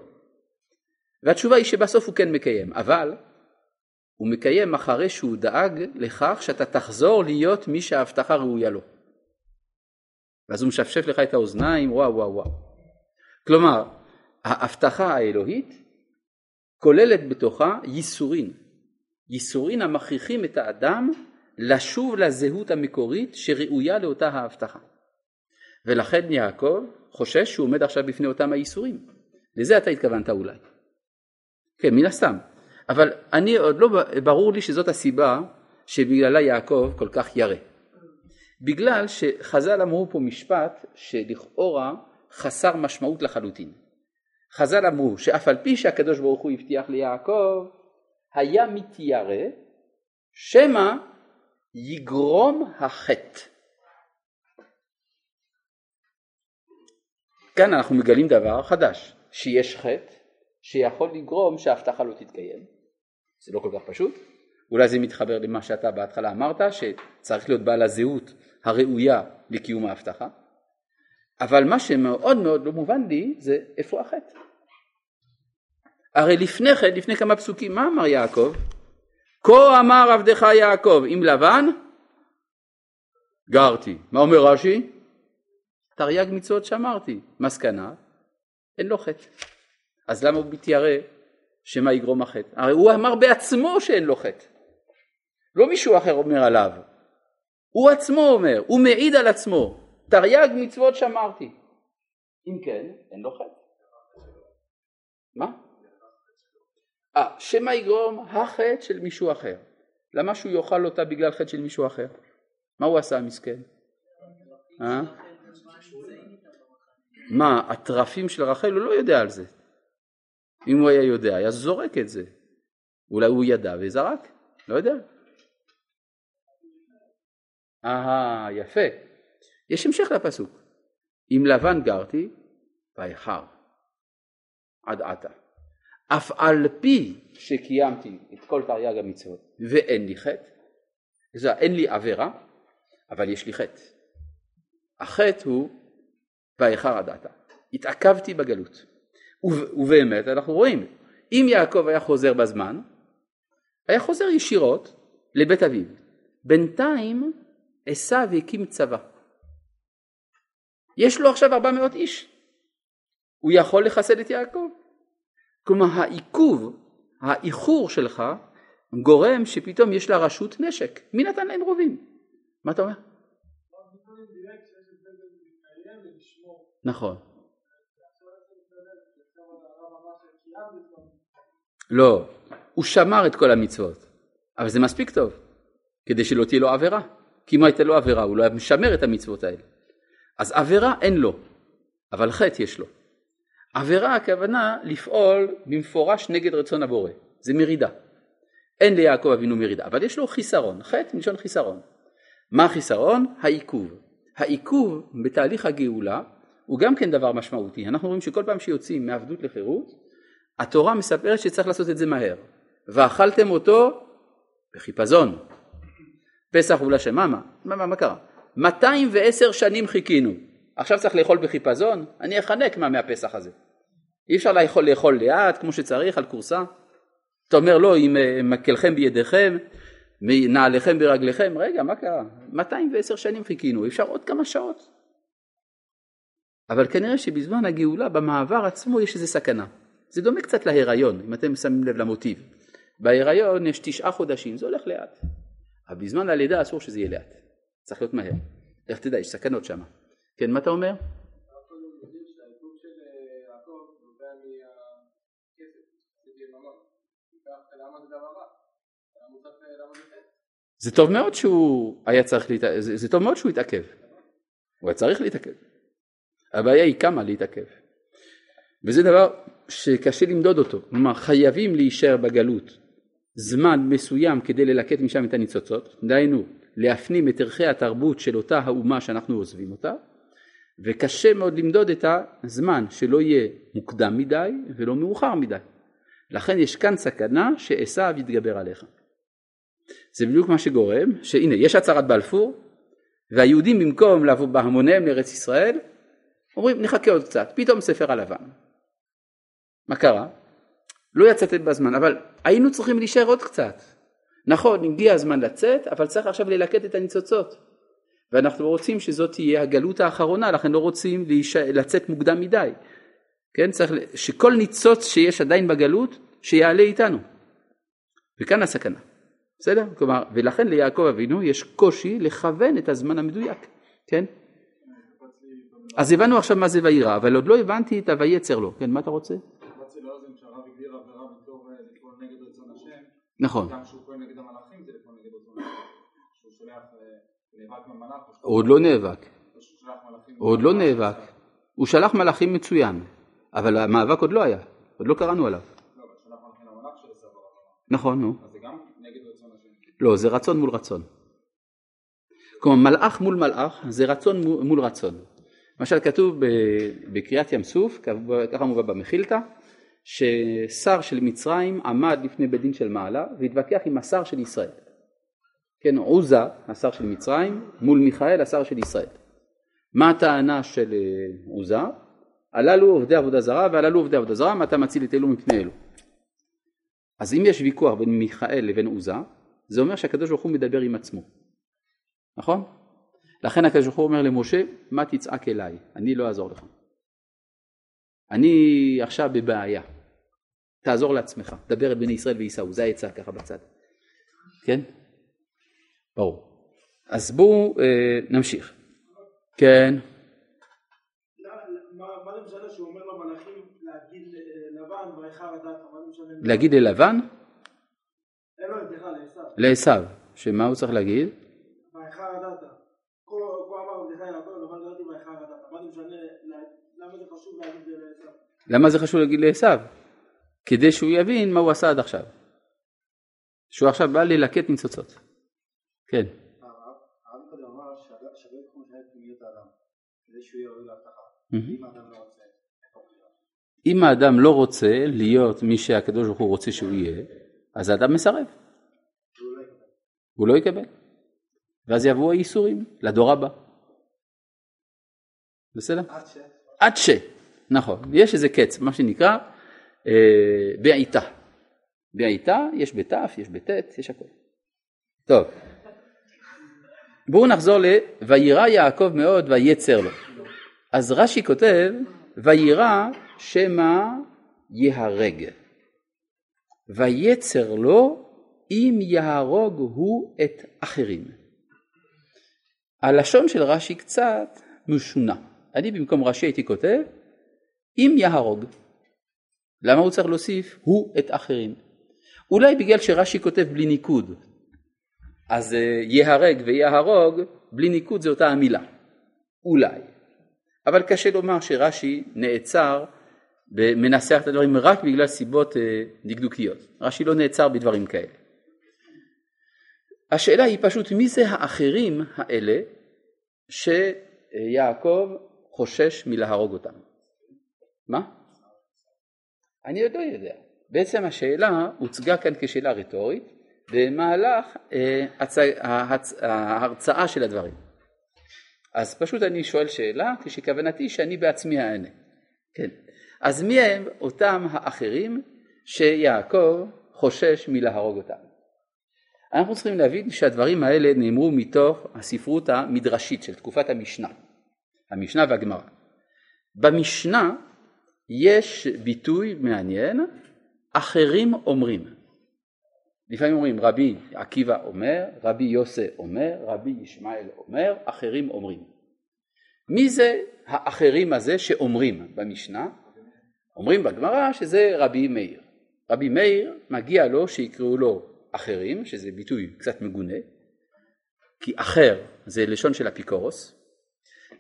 והתשובה היא שבסוף הוא כן מקיים, אבל הוא מקיים אחרי שהוא דאג לכך שאתה תחזור להיות מי שההבטחה ראויה לו. ואז הוא משפשף לך את האוזניים, וואו וואו וואו. כלומר, ההבטחה האלוהית כוללת בתוכה ייסורין. ייסורין המכריחים את האדם לשוב לזהות המקורית שראויה לאותה ההבטחה. ולכן יעקב חושש שהוא עומד עכשיו בפני אותם הייסורים. לזה אתה התכוונת אולי. כן, מן הסתם. אבל אני עוד לא ברור לי שזאת הסיבה שבגללה יעקב כל כך ירא. בגלל שחז"ל אמרו פה משפט שלכאורה חסר משמעות לחלוטין. חז"ל אמרו שאף על פי שהקדוש ברוך הוא הבטיח ליעקב היה מתיירא שמא יגרום החטא. כאן אנחנו מגלים דבר חדש, שיש חטא שיכול לגרום שההבטחה לא תתקיים. זה לא כל כך פשוט. אולי זה מתחבר למה שאתה בהתחלה אמרת, שצריך להיות בעל הזהות הראויה לקיום ההבטחה. אבל מה שמאוד מאוד לא מובן לי זה איפה החטא. הרי לפני כן, לפני כמה פסוקים, מה אמר יעקב? כה אמר עבדך יעקב עם לבן גרתי. מה אומר רש"י? תרי"ג מצוות שמרתי. מסקנה, אין לו חטא. אז למה הוא מתיירא שמא יגרום החטא? הרי הוא אמר בעצמו שאין לו חטא. לא מישהו אחר אומר עליו. הוא עצמו אומר, הוא מעיד על עצמו. תרי"ג מצוות שמרתי. אם כן, אין לו חטא. מה? אה, שמא יגרום החטא של מישהו אחר. למה שהוא יאכל אותה בגלל חטא של מישהו אחר? מה הוא עשה מסכן? אה? מה, התרפים של רחל? הוא לא יודע על זה. אם הוא היה יודע, היה זורק את זה. אולי הוא ידע וזרק, לא יודע. אהה, יפה. יש המשך לפסוק. עם לבן גרתי, ואיחר עד עתה. אף על פי שקיימתי את כל תרי"ג המצוות ואין לי חטא, זה אין לי עבירה, אבל יש לי חטא. החטא הוא ואיחר עד עתה. התעכבתי בגלות. ובאמת אנחנו רואים, אם יעקב היה חוזר בזמן, היה חוזר ישירות לבית אביו. בינתיים עשיו הקים צבא. יש לו עכשיו 400 איש. הוא יכול לחסל את יעקב. כלומר העיכוב, האיחור שלך גורם שפתאום יש לרשות נשק. מי נתן להם רובים? מה אתה אומר? נכון. לא, הוא שמר את כל המצוות, אבל זה מספיק טוב, כדי שלא תהיה לו עבירה. כי אם הייתה לו עבירה, הוא לא היה משמר את המצוות האלה. אז עבירה אין לו, אבל חטא יש לו. עבירה הכוונה לפעול במפורש נגד רצון הבורא, זה מרידה. אין ליעקב אבינו מרידה, אבל יש לו חיסרון, חטא מלשון חיסרון. מה החיסרון? העיכוב. העיכוב בתהליך הגאולה הוא גם כן דבר משמעותי. אנחנו רואים שכל פעם שיוצאים מעבדות לחירות, התורה מספרת שצריך לעשות את זה מהר. ואכלתם אותו בחיפזון. פסח הוא לשממה, מה, מה, מה קרה? 210 שנים חיכינו, עכשיו צריך לאכול בחיפזון? אני אחנק מה מהפסח הזה. אי אפשר לאכול, לאכול לאט כמו שצריך על כורסה. אתה אומר לא, אם אה, מקלכם בידיכם, נעליכם ברגליכם, רגע מה קרה? 210 שנים חיכינו, אפשר עוד כמה שעות. אבל כנראה שבזמן הגאולה במעבר עצמו יש איזה סכנה. זה דומה קצת להיריון, אם אתם שמים לב למוטיב. בהיריון יש תשעה חודשים, זה הולך לאט. אבל בזמן הלידה אסור שזה יהיה לאט, צריך להיות מהר. איך תדע, יש סכנות שם. כן, מה אתה אומר? זה טוב מאוד שהוא היה צריך להתעכב, זה, זה טוב מאוד שהוא התעכב, הוא היה צריך להתעכב, הבעיה היא כמה להתעכב, וזה דבר שקשה למדוד אותו, כלומר חייבים להישאר בגלות זמן מסוים כדי ללקט משם את הניצוצות, דהיינו להפנים את ערכי התרבות של אותה האומה שאנחנו עוזבים אותה, וקשה מאוד למדוד את הזמן שלא יהיה מוקדם מדי ולא מאוחר מדי. לכן יש כאן סכנה שעשו יתגבר עליך. זה בדיוק מה שגורם, שהנה יש הצהרת בלפור והיהודים במקום לבוא בהמוניהם לארץ ישראל אומרים נחכה עוד קצת, פתאום ספר הלבן. מה קרה? לא יצאתם בזמן, אבל היינו צריכים להישאר עוד קצת. נכון, הגיע הזמן לצאת, אבל צריך עכשיו ללקט את הניצוצות. ואנחנו רוצים שזאת תהיה הגלות האחרונה, לכן לא רוצים להישא, לצאת מוקדם מדי. כן, צריך שכל ניצוץ שיש עדיין בגלות, שיעלה איתנו. וכאן הסכנה. בסדר? כלומר, ולכן ליעקב אבינו יש קושי לכוון את הזמן המדויק, כן? אז הבנו עכשיו מה זה וירא, אבל עוד לא הבנתי את הויצר לו. כן, מה אתה רוצה? נכון. הוא עוד לא נאבק. הוא עוד לא נאבק. הוא שלח מלאכים מצוין, אבל המאבק עוד לא היה, עוד לא קראנו עליו. נכון, נו. לא, זה רצון מול רצון. כלומר מלאך מול מלאך זה רצון מול רצון. למשל כתוב בקריאת ים סוף, ככה מובא במחילתא, ששר של מצרים עמד לפני בית דין של מעלה והתווכח עם השר של ישראל. כן, עוזה, השר של מצרים, מול מיכאל, השר של ישראל. מה הטענה של אה, עוזה? הללו עובדי עבודה זרה והללו עובדי עבודה זרה, מה אתה מציל את אלו מפני אלו. אז אם יש ויכוח בין מיכאל לבין עוזה, זה אומר שהקדוש ברוך הוא מדבר עם עצמו. נכון? לכן הקדוש ברוך הוא אומר למשה, מה תצעק אליי? אני לא אעזור לך. אני עכשיו בבעיה. תעזור לעצמך, דבר את בני ישראל וייסעו, זה העצה ככה בצד. כן? ברור. אז בואו אה, נמשיך. כן. להגיד ללבן? לעשו. שמה הוא צריך להגיד? למה זה חשוב להגיד לעשו? כדי שהוא יבין מה הוא עשה עד עכשיו. שהוא עכשיו בא ללקט ניצוצות. כן. אם האדם לא רוצה להיות מי שהקדוש ברוך הוא רוצה שהוא יהיה, אז האדם מסרב. הוא לא יקבל. ואז יבואו הייסורים לדור הבא. בסדר? עד ש... עד ש... נכון. יש איזה קץ, מה שנקרא אה, בעיטה. בעיטה יש בתף, יש בטית, יש הכל. טוב. בואו נחזור ל... וירא יעקב מאוד ויצר לו. אז רש"י כותב וירא שמא יהרג. ויצר לו אם יהרוג הוא את אחרים. הלשון של רש"י קצת משונה. אני במקום רש"י הייתי כותב אם יהרוג. למה הוא צריך להוסיף הוא את אחרים? אולי בגלל שרש"י כותב בלי ניקוד. אז אה, יהרג ויהרוג בלי ניקוד זה אותה המילה. אולי. אבל קשה לומר שרש"י נעצר ומנסח את הדברים רק בגלל סיבות אה, דקדוקיות. רש"י לא נעצר בדברים כאלה. השאלה היא פשוט מי זה האחרים האלה שיעקב חושש מלהרוג אותם. מה? אני עוד לא יודע. בעצם השאלה הוצגה כאן כשאלה רטורית במהלך אה, הצ... ההצ... ההרצאה של הדברים. אז פשוט אני שואל שאלה כשכוונתי שאני בעצמי אענה. כן. אז מי הם אותם האחרים שיעקב חושש מלהרוג אותם? אנחנו צריכים להבין שהדברים האלה נאמרו מתוך הספרות המדרשית של תקופת המשנה, המשנה והגמרא. במשנה יש ביטוי מעניין, אחרים אומרים. לפעמים אומרים רבי עקיבא אומר, רבי יוסי אומר, רבי ישמעאל אומר, אחרים אומרים. מי זה האחרים הזה שאומרים במשנה? אומרים בגמרא שזה רבי מאיר. רבי מאיר מגיע לו שיקראו לו אחרים, שזה ביטוי קצת מגונה, כי אחר זה לשון של אפיקורוס,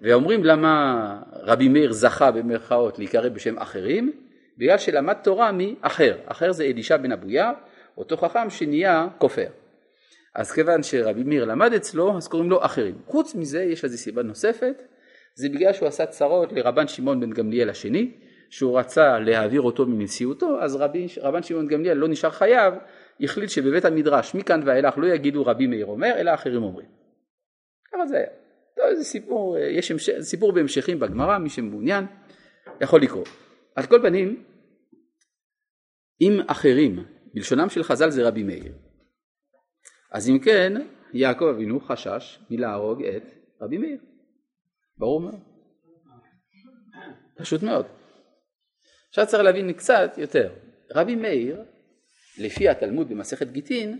ואומרים למה רבי מאיר זכה במרכאות להיקרא בשם אחרים, בגלל שלמד תורה מאחר, אחר זה אלישע בן אבויה, אותו חכם שנהיה כופר. אז כיוון שרבי מאיר למד אצלו, אז קוראים לו אחרים. חוץ מזה, יש לזה סיבה נוספת, זה בגלל שהוא עשה צרות לרבן שמעון בן גמליאל השני, שהוא רצה להעביר אותו מנשיאותו, אז רבי, רבן שמעון גמליאל לא נשאר חייב, החליט שבבית המדרש מכאן ואילך לא יגידו רבי מאיר אומר, אלא אחרים אומרים. ככה זה היה. לא, זה סיפור, יש המשך, סיפור בהמשכים בגמרא, מי שמעוניין יכול לקרוא. על כל פנים, אם אחרים, בלשונם של חז"ל זה רבי מאיר, אז אם כן, יעקב אבינו חשש מלהרוג את רבי מאיר. ברור מאוד. פשוט מאוד. עכשיו צריך להבין קצת יותר. רבי מאיר, לפי התלמוד במסכת גיטין,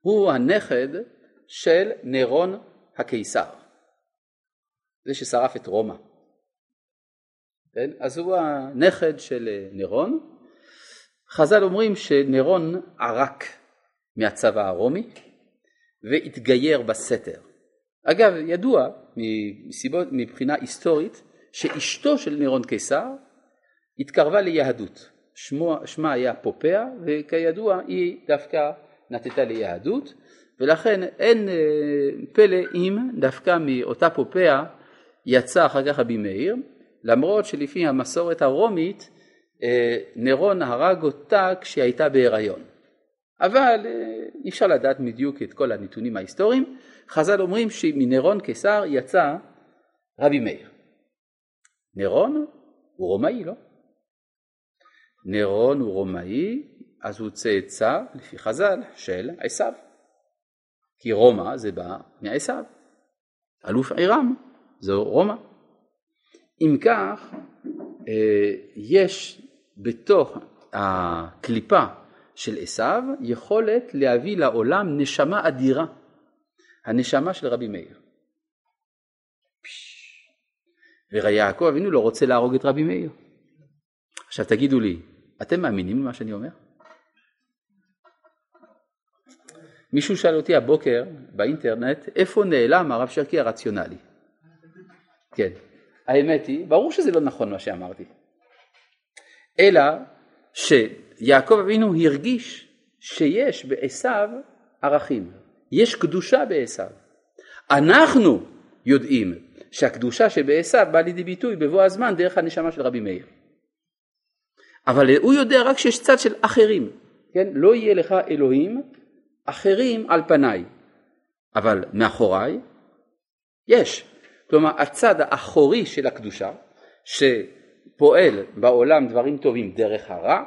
הוא הנכד של נירון הקיסר. זה ששרף את רומא. כן? אז הוא הנכד של נירון. חז"ל אומרים שנירון ערק מהצבא הרומי והתגייר בסתר. אגב, ידוע מסיבות, מבחינה היסטורית שאשתו של נירון קיסר התקרבה ליהדות. שמו, שמה היה פופאה וכידוע היא דווקא נטטה ליהדות ולכן אין אה, פלא אם דווקא מאותה פופאה יצא אחר כך רבי מאיר למרות שלפי המסורת הרומית נירון הרג אותה כשהיא הייתה בהיריון. אבל אה, אי אפשר לדעת בדיוק את כל הנתונים ההיסטוריים. חז"ל אומרים שמנירון קיסר יצא רבי מאיר. נירון הוא רומאי, לא? נירון הוא רומאי, אז הוא צאצא, לפי חז"ל, של עשיו. כי רומא זה בא מעשיו. אלוף עירם זו רומא. אם כך, אה, יש בתוך הקליפה של עשיו יכולת להביא לעולם נשמה אדירה, הנשמה של רבי מאיר. ויעקב אבינו לא רוצה להרוג את רבי מאיר. עכשיו תגידו לי, אתם מאמינים במה שאני אומר? מישהו שאל אותי הבוקר באינטרנט, איפה נעלם הרב שרקי הרציונלי? כן, האמת היא, ברור שזה לא נכון מה שאמרתי, אלא שיעקב אבינו הרגיש שיש בעשיו ערכים, יש קדושה בעשיו. אנחנו יודעים שהקדושה שבעשיו באה לידי ביטוי בבוא הזמן דרך הנשמה של רבי מאיר. אבל הוא יודע רק שיש צד של אחרים, כן? לא יהיה לך אלוהים אחרים על פניי, אבל מאחוריי יש. כלומר הצד האחורי של הקדושה שפועל בעולם דברים טובים דרך הרע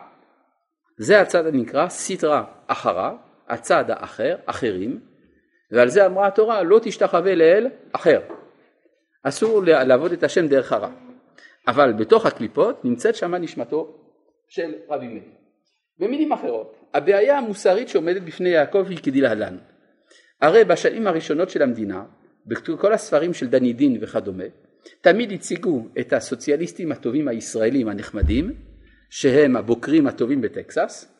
זה הצד הנקרא סטרא אחרא, הצד האחר, אחרים, ועל זה אמרה התורה לא תשתחווה לאל אחר. אסור לעבוד את השם דרך הרע. אבל בתוך הקליפות נמצאת שמה נשמתו של רבי מאיר. במילים אחרות, הבעיה המוסרית שעומדת בפני יעקב היא כדלהלן. הרי בשנים הראשונות של המדינה, בכל הספרים של דני דין וכדומה, תמיד הציגו את הסוציאליסטים הטובים הישראלים הנחמדים, שהם הבוקרים הטובים בטקסס,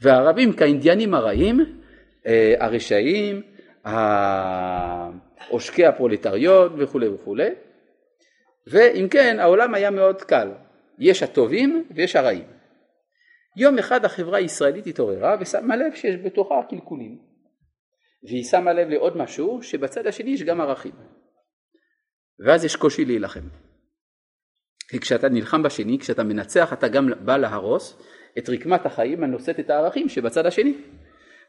והערבים כאינדיאנים הרעים, אה, הרשעים, עושקי הפרולטריון וכולי וכולי, ואם כן העולם היה מאוד קל, יש הטובים ויש הרעים. יום אחד החברה הישראלית התעוררה ושמה לב שיש בתוכה קלקולים. והיא שמה לב לעוד משהו שבצד השני יש גם ערכים ואז יש קושי להילחם. כי כשאתה נלחם בשני, כשאתה מנצח אתה גם בא להרוס את רקמת החיים הנושאת את הערכים שבצד השני.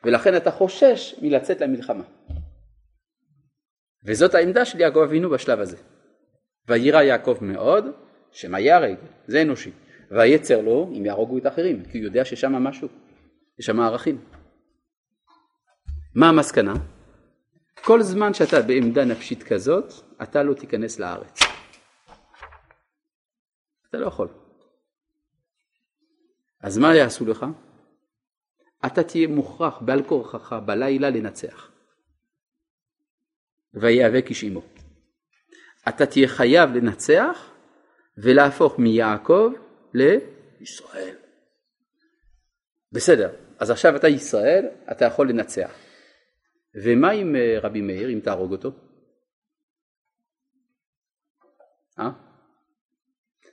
ולכן אתה חושש מלצאת למלחמה. וזאת העמדה של יעקב אבינו בשלב הזה. ויירא יעקב מאוד שמא ייהרג, זה אנושי. והיצר לו אם יהרוגו את האחרים, כי הוא יודע ששם משהו, יש שם ערכים. מה המסקנה? כל זמן שאתה בעמדה נפשית כזאת, אתה לא תיכנס לארץ. אתה לא יכול. אז מה יעשו לך? אתה תהיה מוכרח בעל כורחך בלילה לנצח. ויאבק איש עמו. אתה תהיה חייב לנצח ולהפוך מיעקב לישראל. בסדר, אז עכשיו אתה ישראל, אתה יכול לנצח. ומה עם אה, רבי מאיר, אם תהרוג אותו? אה?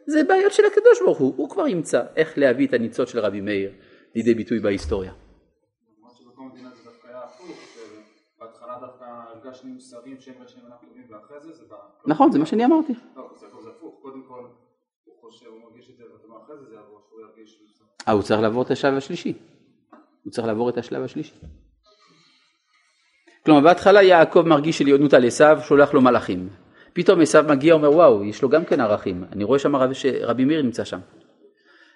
זה בעיות של הקדוש ברוך הוא, הוא כבר ימצא איך להביא את הניצוץ של רבי מאיר לידי ביטוי בהיסטוריה. נכון, זה מה שאני אמרתי. אה, הוא צריך לעבור את השלב השלישי. הוא צריך לעבור את השלב השלישי. כלומר, בהתחלה יעקב מרגיש עליונות על עשיו, שולח לו מלאכים. פתאום עשיו מגיע, אומר, וואו, יש לו גם כן ערכים. אני רואה שם רב, שרבי מאיר נמצא שם.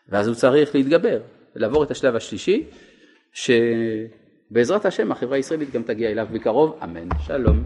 ואז הוא צריך להתגבר, לעבור את השלב השלישי, שבעזרת השם החברה הישראלית גם תגיע אליו בקרוב, אמן. שלום.